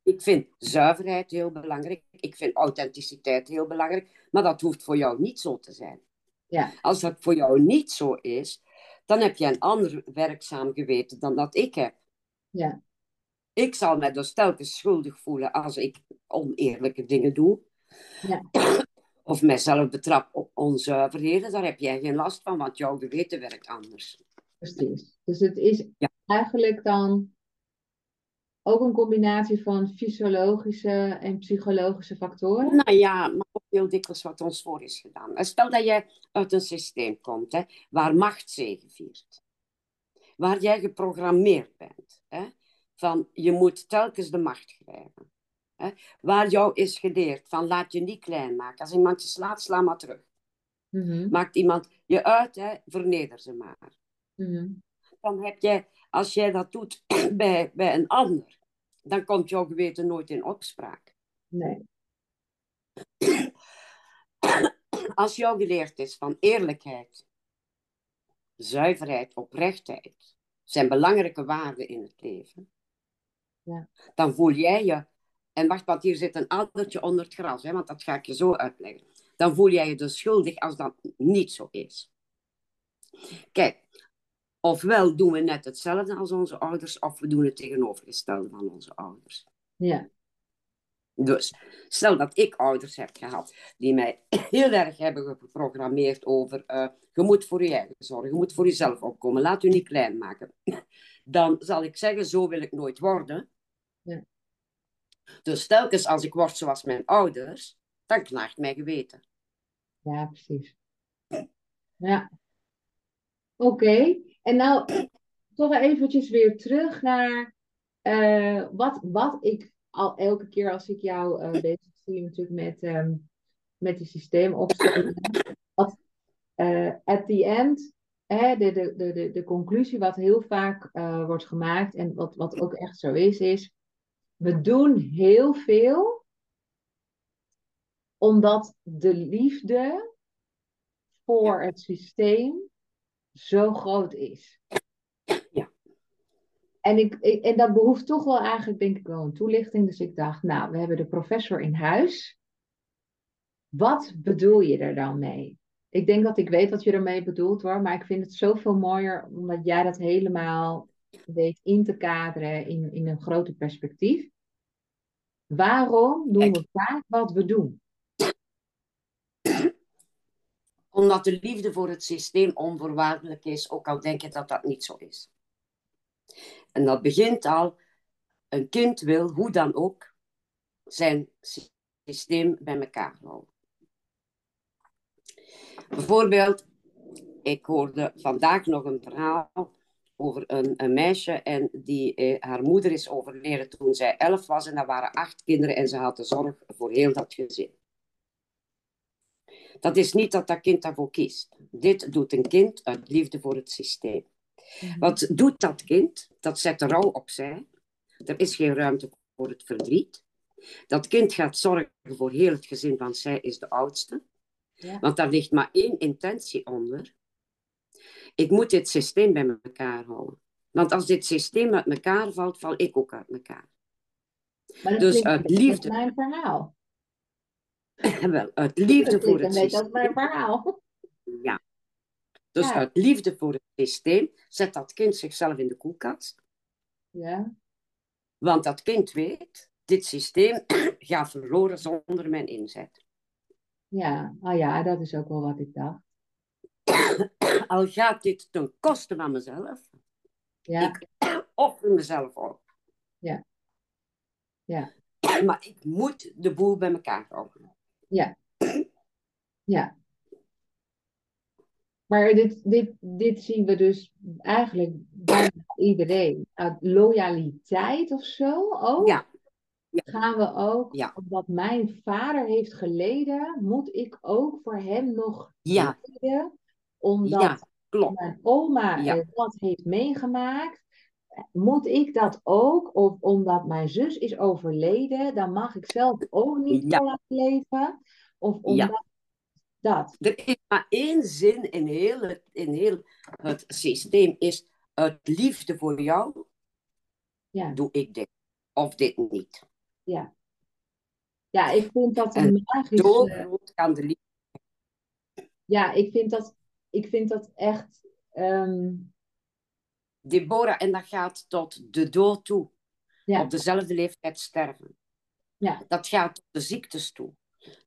Ik vind zuiverheid heel belangrijk. Ik vind authenticiteit heel belangrijk. Maar dat hoeft voor jou niet zo te zijn. Ja. Als dat voor jou niet zo is, dan heb je een ander werkzaam geweten dan dat ik heb. Ja. Ik zal me dus telkens schuldig voelen als ik oneerlijke dingen doe. Ja. Of mijzelf betrap op onzuiverheden. Daar heb jij geen last van, want jouw geweten werkt anders. Precies. Dus het is Ja. eigenlijk dan ook een combinatie van fysiologische en psychologische factoren. Nou ja, maar ook heel dikwijls wat ons voor is gedaan. Stel dat jij uit een systeem komt hè, waar macht zegeviert. Waar jij geprogrammeerd bent. Hè, van je moet telkens de macht grijpen. Hè, waar jou is geleerd van laat je niet klein maken. Als iemand je slaat, sla maar terug. Mhm, Maakt iemand je uit, hè, verneder ze maar. mhm. Dan heb jij, als jij dat doet bij, bij een ander, dan komt jouw geweten nooit in opspraak. Nee. Als jou geleerd is van eerlijkheid, zuiverheid, oprechtheid, zijn belangrijke waarden in het leven, Ja. dan voel jij je, en wacht, want hier zit een addertje onder het gras, hè, want dat ga ik je zo uitleggen. Dan voel jij je dus schuldig als dat niet zo is. Kijk, ofwel doen we net hetzelfde als onze ouders, of we doen het tegenovergestelde van onze ouders. Ja. Dus stel dat ik ouders heb gehad die mij heel erg hebben geprogrammeerd over uh, je moet voor je eigen zorgen, je moet voor jezelf opkomen, laat u niet klein maken. Dan zal ik zeggen, zo wil ik nooit worden. Ja. Dus telkens als ik word zoals mijn ouders, dan knaagt mijn geweten. Ja, precies. Ja. Oké. En nou toch eventjes weer terug naar uh, wat, wat ik al elke keer als ik jou uh, bezig zie natuurlijk met, um, met die systeemopstellingen. Wat uh, at the end, hè, de, de, de, de, conclusie wat heel vaak uh, wordt gemaakt en wat, wat ook echt zo is, is we doen heel veel omdat de liefde voor het systeem zo groot is. En, ik, ik- en dat behoeft toch wel eigenlijk, denk ik, wel een toelichting. Dus ik dacht, nou, we hebben de professor in huis. Wat bedoel je er dan mee? Ik denk dat ik weet wat je ermee bedoelt hoor, maar ik vind het zoveel mooier omdat jij dat helemaal weet in te kaderen in, in een groter perspectief. Waarom doen we vaak wat we doen? Omdat de liefde voor het systeem onvoorwaardelijk is, ook al denk je dat dat niet zo is. En dat begint al, een kind wil, hoe dan ook, zijn systeem bij elkaar houden. Bijvoorbeeld, ik hoorde vandaag nog een verhaal over een, meisje en die, eh, haar moeder is overleden toen zij elf was en dat waren acht kinderen en ze had de zorg voor heel dat gezin. Dat is niet dat dat kind daarvoor kiest. Dit doet een kind uit liefde voor het systeem. Wat doet dat kind? Dat zet de rouw opzij. Er is geen ruimte voor het verdriet. Dat kind gaat zorgen voor heel het gezin, want zij is de oudste. Ja. Want daar ligt maar één intentie onder. Ik moet dit systeem bij elkaar houden. Want als dit systeem uit elkaar valt, val ik ook uit elkaar. Maar dat Dus uit liefde. als mijn verhaal. Wel, uit liefde Dat voor het een beetje als systeem. mijn verhaal. Ja. Dus Ja. uit liefde voor het systeem zet dat kind zichzelf in de koelkast. Ja, Want dat kind weet, dit systeem gaat verloren zonder mijn inzet. ja. Oh ja, dat is ook wel wat ik dacht. Al gaat dit ten koste van mezelf, Ja, ik offer mezelf op. Ja. Ja. Maar ik moet de boel bij elkaar houden. ja. Maar dit, dit, dit zien we dus eigenlijk bij iedereen. Uit loyaliteit of zo ook. Ja, Gaan we ook, Ja. omdat mijn vader heeft geleden, moet ik ook voor hem nog Ja. lijden, omdat ja, klopt. mijn oma Ja. dat heeft meegemaakt, moet ik dat ook? Of omdat mijn zus is overleden, dan mag ik zelf ook niet Ja. lang leven? Of omdat dat? Er is maar één zin in heel het, in heel het systeem, is uit liefde voor jou Ja, doe ik dit. Of dit niet. ja. Ja, ik vind dat En een magisch... Zo eh, kan de liefde ja, ik vind dat, ik vind dat echt... ehm, Deborah, en dat gaat tot de dood toe. Ja. Op dezelfde leeftijd sterven. Ja. Dat gaat tot de ziektes toe.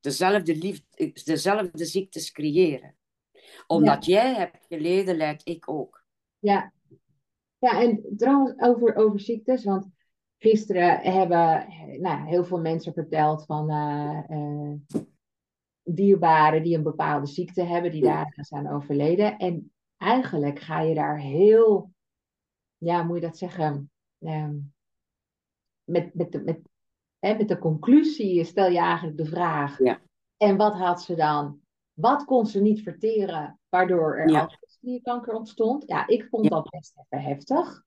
Dezelfde, liefde, dezelfde ziektes creëren. Omdat jij hebt geleden, leid ik ook. Ja. Ja, en trouwens over, over ziektes, want gisteren hebben nou, heel veel mensen verteld van uh, uh, dierbaren die een bepaalde ziekte hebben, die daar zijn overleden. En eigenlijk ga je daar heel, ja, moet je dat zeggen, uh, met, met, de, met, hè, met de conclusie stel je eigenlijk de vraag. Ja. En wat had ze dan? Wat kon ze niet verteren, waardoor er Ja. kanker ontstond? Ja, ik vond dat best even heftig.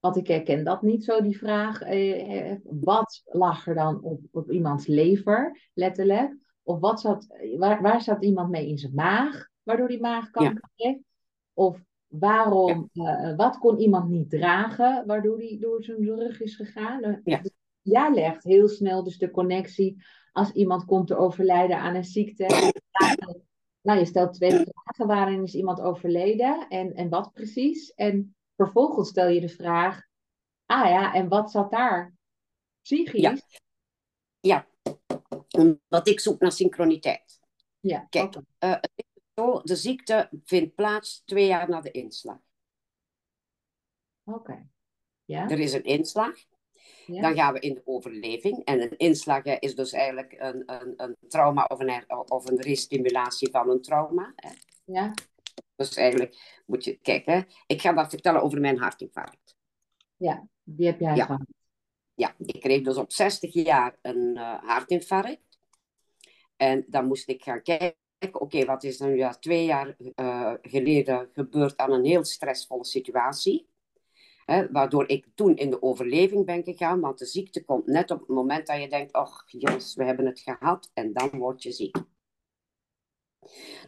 Want ik herken dat niet zo, die vraag. Eh, eh, wat lag er dan op, op iemands lever, letterlijk? Of wat zat, waar, waar zat iemand mee in zijn maag, waardoor die maagkanker kreeg? Of waarom, eh, wat kon iemand niet dragen, waardoor die door zijn rug is gegaan? Ja. Jij legt heel snel dus de connectie als iemand komt te overlijden aan een ziekte. Nou, je stelt twee vragen. Waarin is iemand overleden en, en wat precies? En vervolgens stel je de vraag: ah ja, en wat zat daar? Psychisch? Ja. Ja, omdat ik zoek naar synchroniteit. Ja, Kijk, eh, is zo, de ziekte vindt plaats twee jaar na de inslag. Oké. Ja, Er is een inslag, ja, dan gaan we in de overleving. En een inslag is dus eigenlijk een, een, een trauma of een, of een restimulatie van een trauma. Hè. ja, Dus eigenlijk moet je kijken, ik ga dat vertellen over mijn hartinfarct. ja. Die heb jij Ja. gehad. Ja, ik kreeg dus op 60 jaar een eh, hartinfarct. En dan moest ik gaan kijken, oké, wat is er nu ja, twee jaar eh, geleden gebeurd aan een heel stressvolle situatie. Waardoor ik toen in de overleving ben gegaan, want de ziekte komt net op het moment dat je denkt, och jongens, we hebben het gehad en dan word je ziek.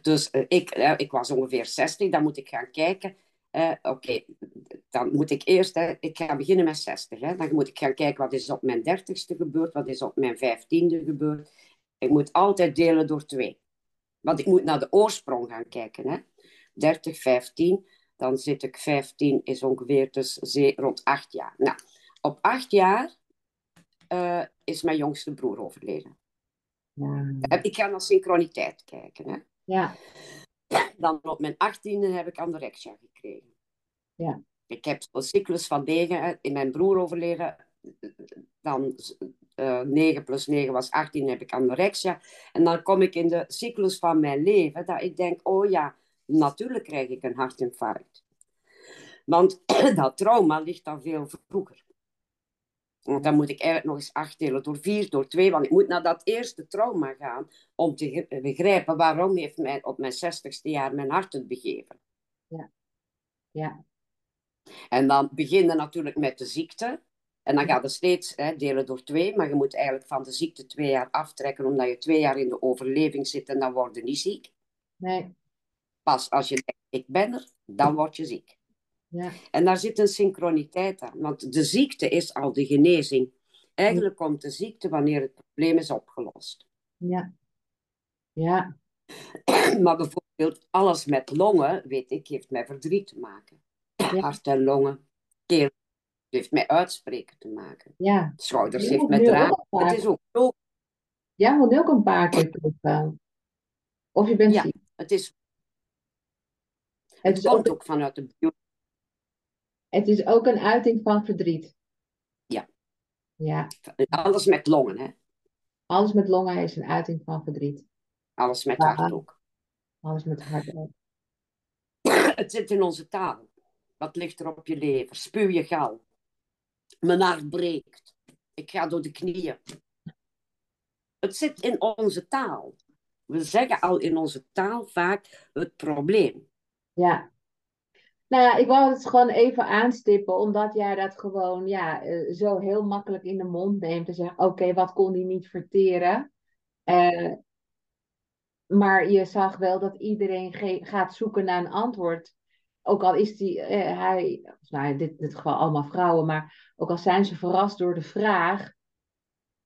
Dus eh, ik, ik was ongeveer 60, dan moet ik gaan kijken. Oké, dan moet ik eerst, ik ga beginnen met 60. Hè, dan moet ik gaan kijken wat is op mijn 30ste gebeurd, wat is op mijn 15e gebeurd. Ik moet altijd delen door twee. Want ik moet naar de oorsprong gaan kijken. Hè. 30, 15, dan zit ik 15, is ongeveer dus rond 8 jaar. Nou, op 8 jaar eh, is mijn jongste broer overleden. Ja, Eh, Ik ga naar synchroniteit kijken. Hè. ja, Dan op mijn 18e heb ik anorexia gekregen. Ja. Ik heb een cyclus van 9, in mijn broer overleden. Dan eh 9 plus 9 was 18, heb ik anorexia. En dan kom ik in de cyclus van mijn leven, dat ik denk, oh ja, natuurlijk krijg ik een hartinfarct. Want dat trauma ligt dan veel vroeger. Want dan moet ik eigenlijk nog eens acht delen door vier, door twee. Want ik moet naar dat eerste trauma gaan om te begrijpen waarom heeft mij op mijn zestigste jaar mijn hart het begeven. ja, En dan beginnen natuurlijk met de ziekte. En dan gaat het steeds hè, delen door twee. Maar je moet eigenlijk van de ziekte twee jaar aftrekken, omdat je twee jaar in de overleving zit en dan word je niet ziek. nee, Pas als je denkt, ik ben er, dan word je ziek. ja, En daar zit een synchroniteit aan. Want de ziekte is al de genezing. Eigenlijk komt de ziekte wanneer het probleem is opgelost. ja, ja, Maar bijvoorbeeld alles met longen, weet ik, heeft met verdriet te maken. Ja. Hart en longen, keel, heeft met uitspreken te maken. ja. Schouders Ja, heeft dragen. vaak. Het is ook ook- Jij moet ook een paar keer. Of je bent Ja. ziek. het, is, Het komt ook vanuit de bio. het is ook een uiting van verdriet. Ja. Ja, Alles met longen, hè? alles met longen is een uiting van verdriet. Alles met Ja. hart ook. Alles met hart ook. Het zit in onze taal. Wat ligt er op je lever? Spuw je gal. Mijn hart breekt. Ik ga door de knieën. Het zit in onze taal. We zeggen al in onze taal vaak het probleem. Ja. Nou ja, ik wou het gewoon even aanstippen, omdat jij dat gewoon ja, eh, zo heel makkelijk in de mond neemt en zegt, oké, wat kon die niet verteren? Eh, maar je zag wel dat iedereen gaat zoeken naar een antwoord. Ook al is die, eh, hij, nou in dit, dit geval allemaal vrouwen, maar ook al zijn ze verrast door de vraag,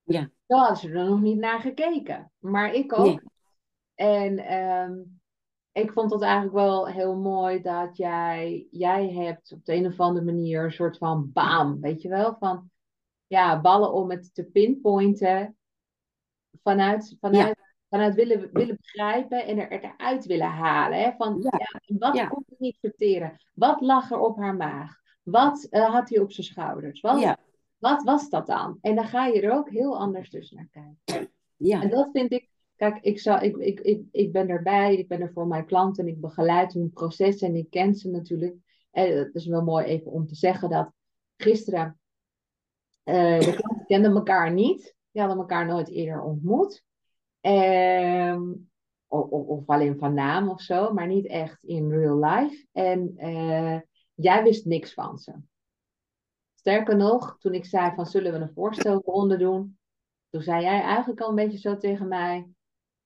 Ja. dan hadden ze er nog niet naar gekeken. Maar ik ook. Nee. En, ehm, ik vond het eigenlijk wel heel mooi dat jij, jij hebt op de een of andere manier een soort van baan, weet je wel? Van ja, ballen om het te pinpointen vanuit, vanuit, vanuit willen, willen begrijpen en er, eruit willen halen. Hè? Van ja. wat ja. kon niet verteren? Wat lag er op haar maag? Wat uh, had hij op zijn schouders? Wat, wat was dat dan? En dan ga je er ook heel anders dus naar kijken. Ja. En dat vind ik Kijk, ik, zou, ik, ik, ik, ik ben erbij, ik ben er voor mijn klanten, ik begeleid hun proces en ik ken ze natuurlijk. En het is wel mooi even om te zeggen dat gisteren uh, de klanten kenden elkaar niet. Die hadden elkaar nooit eerder ontmoet. Um, of, of, alleen van naam of zo, maar niet echt in real life. En uh, jij wist niks van ze. Sterker nog, toen ik zei van zullen we een voorstelronde doen, toen zei jij eigenlijk al een beetje zo tegen mij,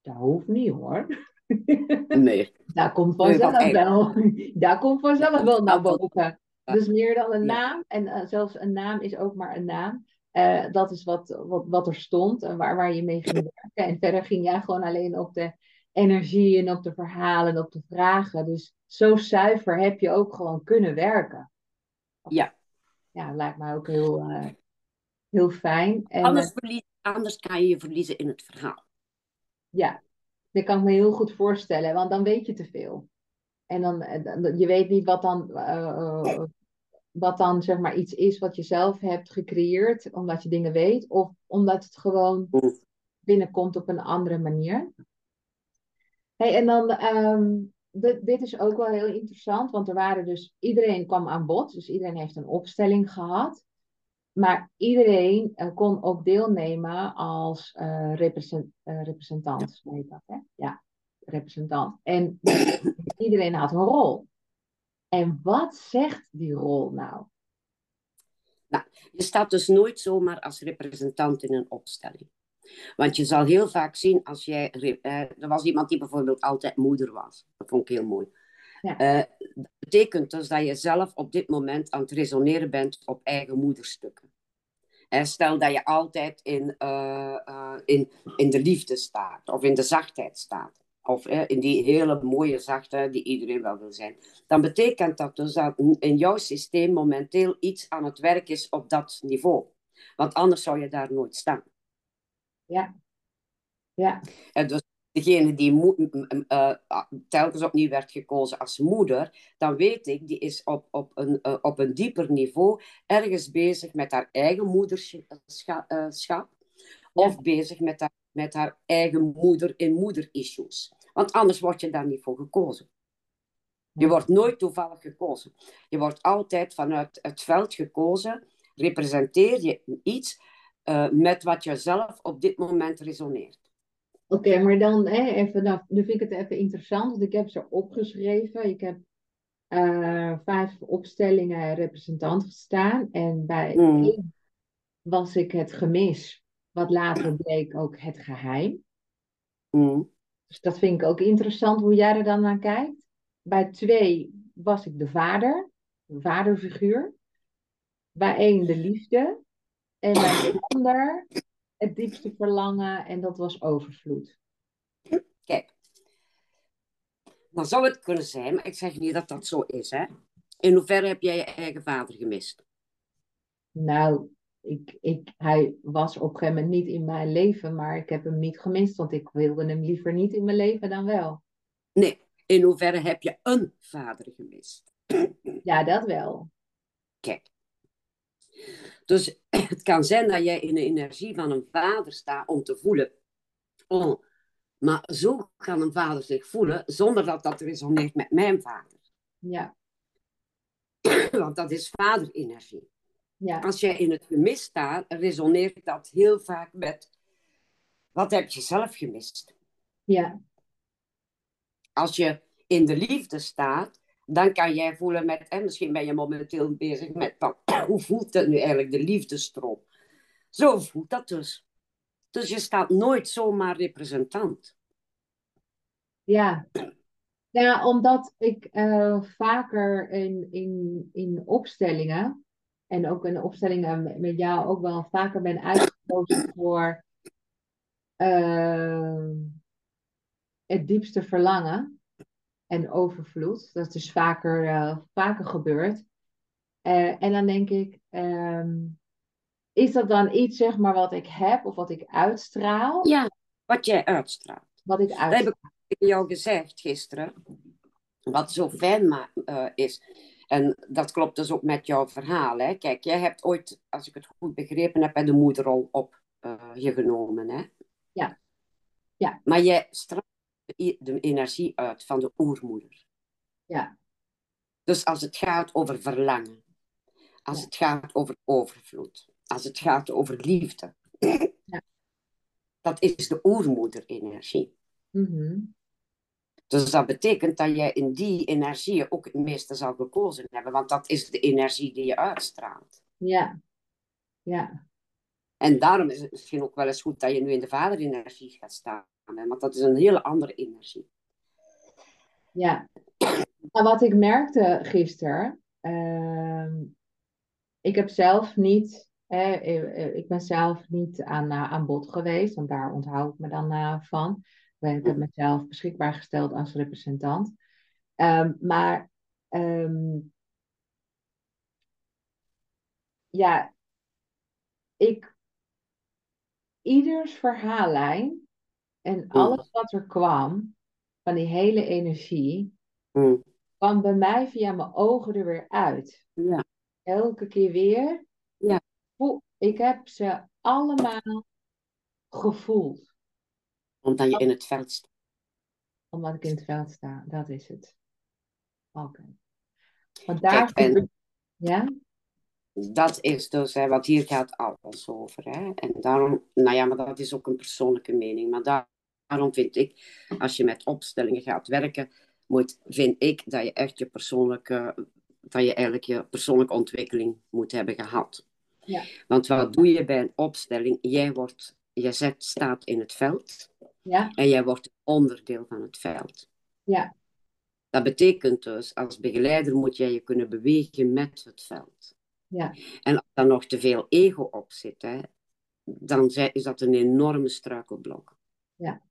dat hoeft niet hoor. Nee. Daar komt vanzelf wel. Daar komt vanzelf wel naar boven. Dus meer dan een naam. En uh, zelfs een naam is ook maar een naam. Uh, dat is wat, wat, wat er stond en waar, waar je mee ging werken. En verder ging jij gewoon alleen op de energie en op de verhalen en op de vragen. Dus zo zuiver heb je ook gewoon kunnen werken. Ja. Ja, lijkt mij ook heel, uh, heel fijn. En, anders, verlies, anders kan je je verliezen in het verhaal. Ja, dat kan ik me heel goed voorstellen, want dan weet je te veel. En dan, eh, je weet niet wat dan, uh, wat dan zeg maar iets is wat je zelf hebt gecreëerd, omdat je dingen weet, of omdat het gewoon binnenkomt op een andere manier. Hey, en dan, um, dit is ook wel heel interessant, want er waren dus, iedereen kwam aan bod, dus iedereen heeft een opstelling gehad. Maar iedereen uh, kon ook deelnemen als uh, represent, uh, representant. Heet dat, hè? Ja, representant. En iedereen had een rol. En wat zegt die rol nou? Nou, je staat dus nooit zomaar als representant in een opstelling. Want je zal heel vaak zien als jij. er was iemand die bijvoorbeeld altijd moeder was. Dat vond ik heel mooi. Ja. Uh, betekent dus dat je zelf op dit moment aan het resoneren bent op eigen moederstukken. En stel dat je altijd in, uh, uh, in, in de liefde staat of in de zachtheid staat. Of in die hele mooie zachtheid die iedereen wel wil zijn. Dan betekent dat dus dat in jouw systeem momenteel iets aan het werk is op dat niveau. Want anders zou je daar nooit staan. Ja. Ja. En dus degene die uh, telkens opnieuw werd gekozen als moeder, dan weet ik, die is op, op, een, uh, op een dieper niveau ergens bezig met haar eigen moederschap, uh, of bezig met haar, met haar eigen moeder in moederissues. Want anders word je daar niet voor gekozen. Je wordt nooit toevallig gekozen. Je wordt altijd vanuit het veld gekozen. Representeer je iets met wat je zelf op dit moment resoneert. Oké, maar dan hè, even, nou, nu vind ik het even interessant, want ik heb ze opgeschreven. Ik heb uh, vijf opstellingen representant gestaan. En bij mm. één was ik het gemis, wat later bleek ook het geheim. Mm. Dus dat vind ik ook interessant hoe jij er dan naar kijkt. Bij twee was ik de vader, de vaderfiguur. Bij één de liefde. En bij de ander het diepste verlangen en dat was overvloed. Kijk, dan zou het kunnen zijn, maar ik zeg niet dat dat zo is. Hè? In hoeverre heb jij je eigen vader gemist? Nou, ik, ik, hij was op een gegeven moment niet in mijn leven, maar ik heb hem niet gemist, want ik wilde hem liever niet in mijn leven dan wel. Nee, in hoeverre heb je een vader gemist? Ja, dat wel. Kijk, dus het kan zijn dat jij in de energie van een vader staat om te voelen. Oh, maar zo kan een vader zich voelen zonder dat dat resoneert met mijn vader. Ja. Want dat is vaderenergie. Ja. Als jij in het gemis staat, resoneert dat heel vaak met wat heb je zelf gemist? Ja. Als je in de liefde staat, dan kan jij voelen met, en misschien ben je momenteel bezig met, hoe voelt dat nu eigenlijk, de liefdestroom? Zo voelt dat dus. Dus je staat nooit zomaar representant. Ja, ja omdat ik uh, vaker in, in, in opstellingen, en ook in opstellingen met jou ook wel vaker ben uitgekozen voor uh, het diepste verlangen. En overvloed. Dat is vaker, uh, vaker gebeurd. Uh, en dan denk ik, um, is dat dan iets zeg maar wat ik heb of wat ik uitstraal? Ja, wat jij uitstraalt. Wat ik uitstraal. Dat heb ik jou gezegd gisteren. Wat zo fijn maar, uh, is. En dat klopt dus ook met jouw verhaal. Hè? Kijk, jij hebt ooit, als ik het goed begrepen heb, de moederrol op je genomen. Hè? Ja. ja. Maar jij straalt de energie uit van de oermoeder. Ja. Dus als het gaat over verlangen, als Ja. het gaat over overvloed, als het gaat over liefde, Ja. dat is de oermoeder-energie. Mhm. Dus dat betekent dat jij in die energie ook het meeste zal gekozen hebben, want dat is de energie die je uitstraalt. Ja. Ja. En daarom is het misschien ook wel eens goed dat je nu in de vaderenergie gaat staan, want dat is een hele andere energie. Ja. Nou, wat ik merkte gisteren, ehm, ik heb zelf niet, hè, eh, ik ben zelf niet aan, eh, aan bod geweest, want daar onthoud ik me dan eh, van. Ik heb mezelf beschikbaar gesteld als representant. Ehm, maar ehm, ja, ik, ieders verhaallijn en alles wat er kwam, van die hele energie, Mm. kwam bij mij via mijn ogen er weer uit. Ja. Elke keer weer. Ja. Ik heb ze allemaal gevoeld. Omdat je in het veld staat. Omdat ik in het veld sta. Dat is het. Oké. Want daar Kijk, en- gebeurt- Ja? Dat is dus, hè, want hier gaat alles over. Hè? En daarom, nou ja, maar dat is ook een persoonlijke mening. Maar daar- daarom vind ik, als je met opstellingen gaat werken, moet, vind ik dat je echt je persoonlijke, dat je eigenlijk je persoonlijke ontwikkeling moet hebben gehad. Ja. Want wat doe je bij een opstelling? Jij wordt, je zet, staat in het veld Ja? en jij wordt onderdeel van het veld. Ja. Dat betekent dus, als begeleider moet jij je kunnen bewegen met het veld. Ja. En als daar nog te veel ego op zit, hè, dan is dat een enorme struikelblok. Ja.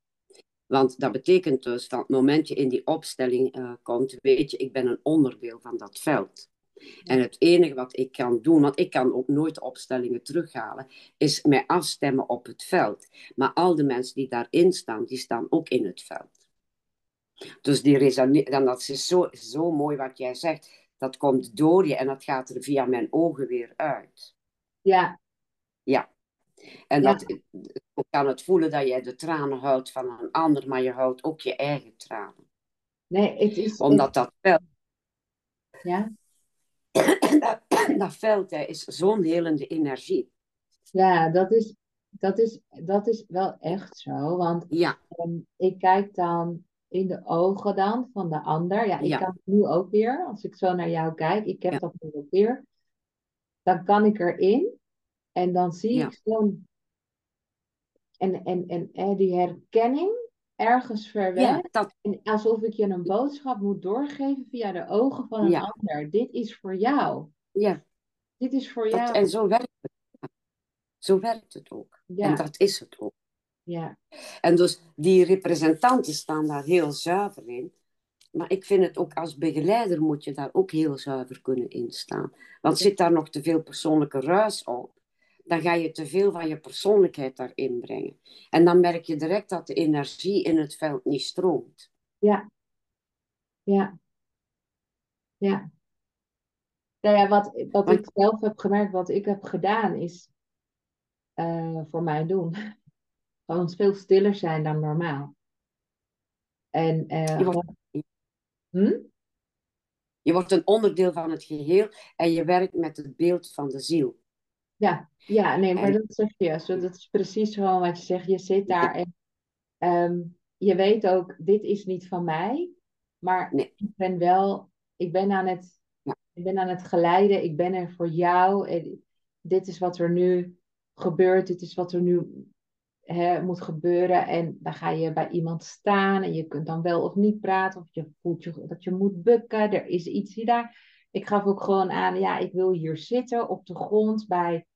Want dat betekent dus dat het moment je in die opstelling eh, komt, weet je, ik ben een onderdeel van dat veld. En het enige wat ik kan doen, want ik kan ook nooit opstellingen terughalen, is mij afstemmen op het veld. Maar al de mensen die daarin staan, die staan ook in het veld. Dus die resone- dan dat is zo, zo mooi wat jij zegt. Dat komt door je en dat gaat er via mijn ogen weer uit. Ja. En dat, ik kan het voelen dat jij de tranen houdt van een ander, maar je houdt ook je eigen tranen. Nee, het is... Omdat dat veld, Ja? dat, dat veld hè, is zo'n helende energie. Ja, dat is, dat, is, dat is wel echt zo. Want Ja, ehm, ik kijk dan in de ogen dan van de ander. Ja, ik Ja. kan het nu ook weer. Als ik zo naar jou kijk, ik heb Ja. dat nu ook weer. Dan kan ik erin. En dan zie Ja. ik zo'n... En, en, en, en die herkenning ergens ver weg. ja, dat, En alsof ik je een boodschap moet doorgeven via de ogen van een Ja. ander. Dit is voor jou. ja Dit is voor dat, jou. en zo werkt het. Zo werkt het ook. Ja. En dat is het ook. Ja, En dus die representanten staan daar heel zuiver in. Maar ik vind het ook als begeleider moet je daar ook heel zuiver kunnen in staan. Want zit daar nog te veel persoonlijke ruis op, dan ga je te veel van je persoonlijkheid daarin brengen. En dan merk je direct dat de energie in het veld niet stroomt. ja, ja, ja. Nou ja, wat, wat Want- ik zelf heb gemerkt, wat ik heb gedaan, is eh, voor mijn doen. Gewoon veel stiller zijn dan normaal. En eh, Je wordt- Hm? Je wordt een onderdeel van het geheel en je werkt met het beeld van de ziel. Ja, ja, nee, maar En- dat zeg je. Zo, dat is precies gewoon wat je zegt. Je zit daar en ehm, je weet ook, dit is niet van mij, maar Nee. ik ben wel, ik ben aan het, Ja. ik ben aan het geleiden. Ik ben er voor jou. En dit is wat er nu gebeurt. Dit is wat er nu hè, moet gebeuren. En dan ga je bij iemand staan en je kunt dan wel of niet praten. Of je voelt je, dat je moet bukken. Er is iets hier daar. Ik gaf ook gewoon aan, ja, ik wil hier zitten op de grond bij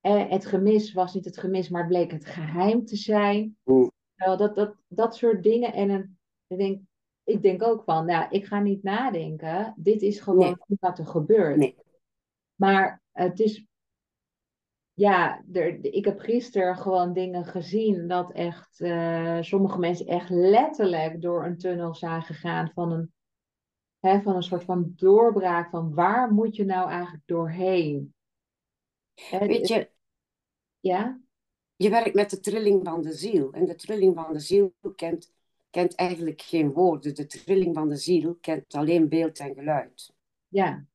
eh, het gemis was niet het gemis, maar het bleek het geheim te zijn. Mm. Wel, dat, dat, dat soort dingen. En een, ik denk, ik denk ook van, nou, ik ga niet nadenken. Dit is gewoon wat er gebeurt. Nee. Maar het is, ja, er, ik heb gisteren gewoon dingen gezien dat echt uh, sommige mensen echt letterlijk door een tunnel zijn gegaan van een, hè, van een soort van doorbraak van waar moet je nou eigenlijk doorheen? Weet je, ja? je werkt met de trilling van de ziel. En de trilling van de ziel kent, kent eigenlijk geen woorden. De trilling van de ziel kent alleen beeld en geluid. Ja.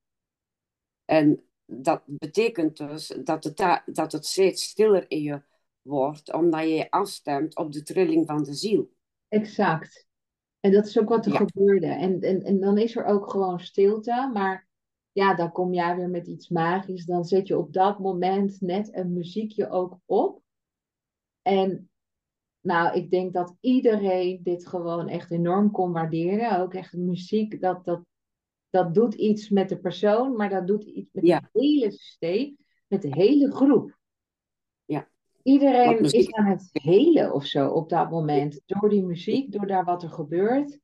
En dat betekent dus dat het, dat het steeds stiller in je wordt, omdat je je afstemt op de trilling van de ziel. Exact. En dat is ook wat er gebeurde. En, en, en dan is er ook gewoon stilte, maar ja, dan kom jij weer met iets magisch. Dan zet je op dat moment net een muziekje ook op. En nou, ik denk dat iedereen dit gewoon echt enorm kon waarderen. Ook echt muziek, dat, dat, dat doet iets met de persoon, maar dat doet iets met het hele systeem, met de hele groep. Ja. Iedereen is aan het helen of zo op dat moment. Door die muziek, door daar wat er gebeurt.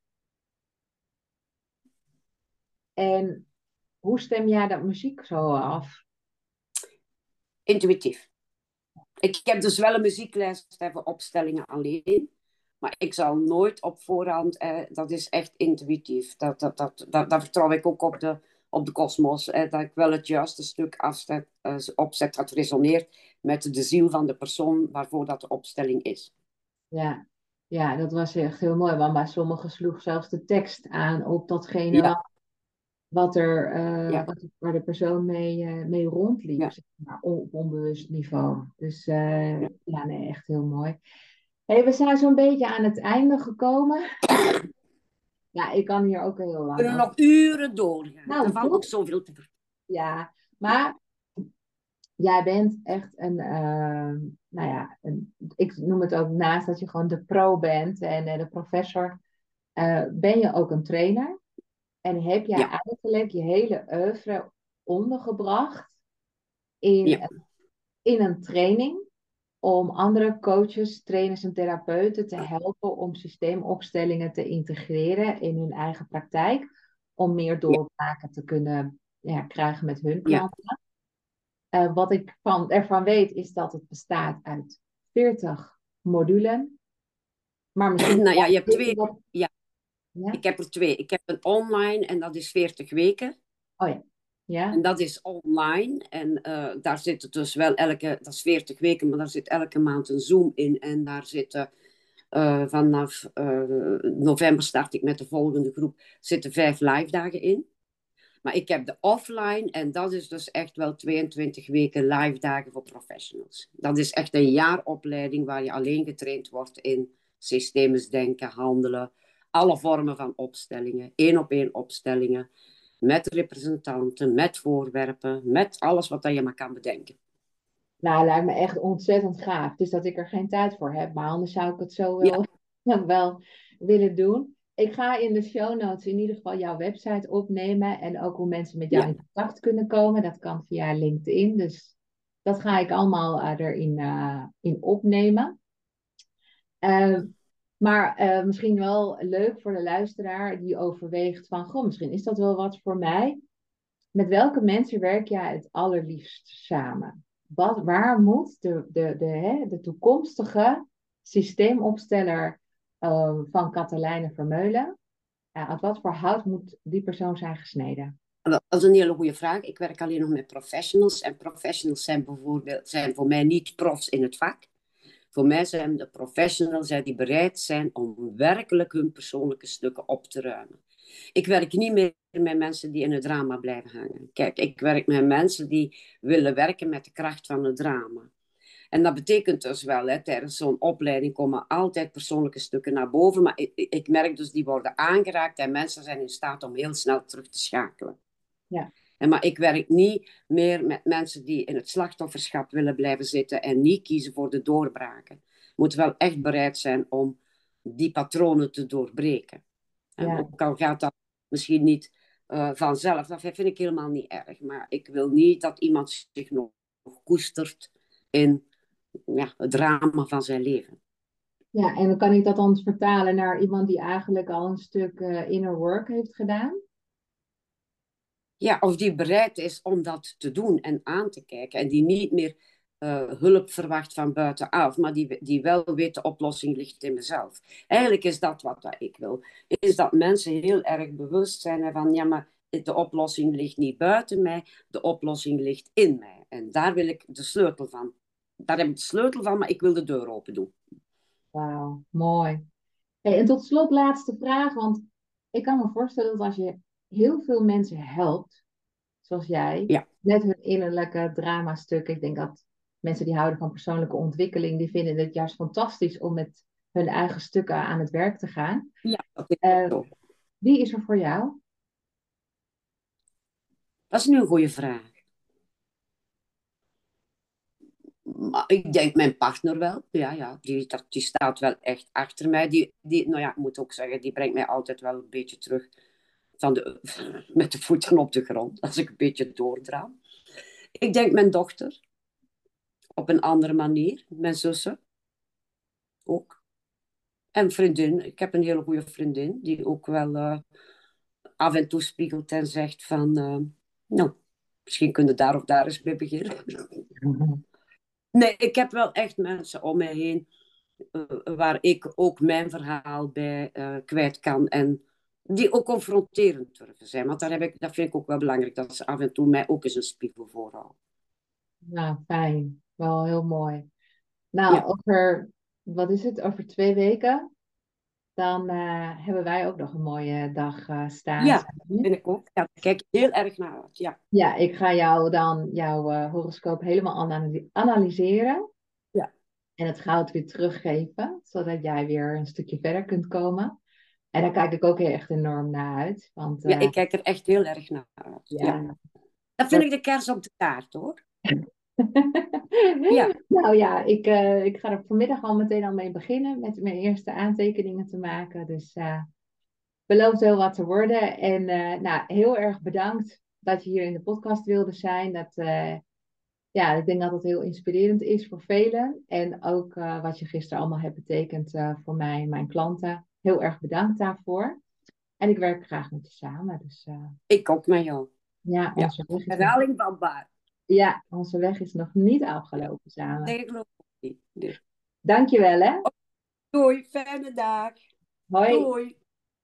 En hoe stem jij dat muziek zo af? Intuïtief. Ik heb dus wel een muziekles voor opstellingen alleen. Maar ik zal nooit op voorhand, eh, dat is echt intuïtief. Dat, dat, dat, dat, daar vertrouw ik ook op de, op de kosmos. Eh, dat ik wel het juiste stuk afzet, eh, opzet dat resoneert met de ziel van de persoon waarvoor dat de opstelling is. Ja, ja dat was echt heel mooi. Want bij sommigen sloeg zelfs de tekst aan op datgene wat er, uh, wat, waar de persoon mee, uh, mee rondliep, ja. zeg maar, op onbewust niveau. Dus uh, ja. ja. nee, echt heel mooi. Hey, we zijn zo'n beetje aan het einde gekomen. Ja, ik kan hier ook heel lang. We kunnen nog uren doorgaan. Nou, er valt ook zoveel te Ja, maar jij bent echt een, nou ja, een, ik noem het ook naast dat je gewoon de pro bent en de professor, ben je ook een trainer. En heb jij eigenlijk je hele oeuvre ondergebracht in, in een training om andere coaches, trainers en therapeuten te helpen om systeemopstellingen te integreren in hun eigen praktijk, om meer doorbraken te kunnen ja, krijgen met hun klanten. Uh, wat ik van, ervan weet is dat het bestaat uit 40 modulen. Maar misschien. Nou ja, je hebt twee. Ja, ja? Ik heb er twee. Ik heb een online en dat is 40 weken. Oh ja. Ja. En dat is online. En uh, daar zit dus wel elke, dat is 40 weken, maar daar zit elke maand een Zoom in. En daar zitten uh, vanaf uh, november start ik met de volgende groep, zitten vijf live dagen in. Maar ik heb de offline en dat is dus echt wel 22 weken live dagen voor professionals. Dat is echt een jaaropleiding waar je alleen getraind wordt in systemisch denken, handelen, alle vormen van opstellingen, één op één opstellingen, met representanten, met voorwerpen, met alles wat je maar kan bedenken. Nou, lijkt me echt ontzettend gaaf. Dus dat ik er geen tijd voor heb, maar anders zou ik het zo wel, wel willen doen. Ik ga in de show notes in ieder geval jouw website opnemen en ook hoe mensen met jou in contact kunnen komen. Dat kan via LinkedIn, dus dat ga ik allemaal uh, erin uh, in opnemen. Uh, maar uh, misschien wel leuk voor de luisteraar die overweegt van, goh, misschien is dat wel wat voor mij. Met welke mensen werk jij het allerliefst samen? Wat, waar moet de, de, de, hè, de toekomstige systeemopsteller uh, van Katelijne Vermeulen, uh, uit wat voor hout moet die persoon zijn gesneden? Dat is een hele goede vraag. Ik werk alleen nog met professionals. En professionals zijn bijvoorbeeld zijn voor mij niet profs in het vak. Voor mij zijn de professionals die bereid zijn om werkelijk hun persoonlijke stukken op te ruimen. Ik werk niet meer met mensen die in het drama blijven hangen. Kijk, ik werk met mensen die willen werken met de kracht van het drama. En dat betekent dus wel, hè, tijdens zo'n opleiding komen altijd persoonlijke stukken naar boven. Maar ik, ik merk dus, die worden aangeraakt en mensen zijn in staat om heel snel terug te schakelen. Ja. En maar ik werk niet meer met mensen die in het slachtofferschap willen blijven zitten en niet kiezen voor de doorbraken. Moet wel echt bereid zijn om die patronen te doorbreken. En ook al gaat dat misschien niet uh, vanzelf, dat vind ik helemaal niet erg. Maar ik wil niet dat iemand zich nog, koestert in ja, het drama van zijn leven. Ja, en dan kan ik dat dan vertalen naar iemand die eigenlijk al een stuk uh, inner work heeft gedaan? Ja, of die bereid is om dat te doen en aan te kijken. En die niet meer uh, hulp verwacht van buitenaf, maar die, die wel weet de oplossing ligt in mezelf. Eigenlijk is dat wat ik wil. Is dat mensen heel erg bewust zijn van, ja, maar de oplossing ligt niet buiten mij, de oplossing ligt in mij. En daar wil ik de sleutel van. Daar heb ik de sleutel van, maar ik wil de deur open doen. Wauw, mooi. En tot slot laatste vraag, want ik kan me voorstellen dat als je heel veel mensen helpt, zoals jij, ja. met hun innerlijke dramastukken, ik denk dat mensen die houden van persoonlijke ontwikkeling, die vinden het juist fantastisch om met hun eigen stukken aan het werk te gaan. Ja, dat is uh, Wie is er voor jou? Dat is nu een goede vraag. ik denk mijn partner wel. Ja, ja. Die, die staat wel echt achter mij. Die, die, nou ja, ik moet ook zeggen, die brengt mij altijd wel een beetje terug van de, met de voeten op de grond. Als ik een beetje doordraam. Ik denk mijn dochter. Op een andere manier. Mijn zussen. Ook. En vriendin. Ik heb een hele goede vriendin. Die ook wel uh, af en toe spiegelt en zegt van... Uh, nou, misschien kunnen daar of daar eens mee beginnen. Nee, ik heb wel echt mensen om mij heen uh, waar ik ook mijn verhaal bij kwijt kan. En die ook confronterend durven zijn. Want daar heb ik, dat vind ik ook wel belangrijk, dat ze af en toe mij ook eens een spiegel voorhouden. Nou, fijn. Wel heel mooi. Nou, ja. over, wat is het, over twee weken dan uh, hebben wij ook nog een mooie dag uh, staan. Ja, vind ik ook. Ja, daar kijk heel erg naar uit. Ja, ja ik ga jou dan jouw uh, horoscoop helemaal analyseren. Ja. En het goud weer teruggeven, zodat jij weer een stukje verder kunt komen. En daar kijk ik ook heel echt enorm naar uit. Want, ja, ik kijk er echt heel erg naar uit. Ja. ja. Dat vind ik de kers op de taart, hoor. ja. Nou ja, ik, uh, ik ga er vanmiddag al meteen al mee beginnen met mijn eerste aantekeningen te maken. Dus uh, belooft heel wat te worden. En uh, nou, heel erg bedankt dat je hier in de podcast wilde zijn. Dat, ja, ik denk dat het heel inspirerend is voor velen. En ook wat je gisteren allemaal hebt betekend voor mij en mijn klanten. Heel erg bedankt daarvoor. En ik werk graag met je samen. Dus, ik ook met jou. Ja, onze ja. herhaling van baar. Ja, onze weg is nog niet afgelopen samen. Nee, ik geloof niet. Nee. Dankjewel hè. Doei, fijne dag. Hoi. Doei.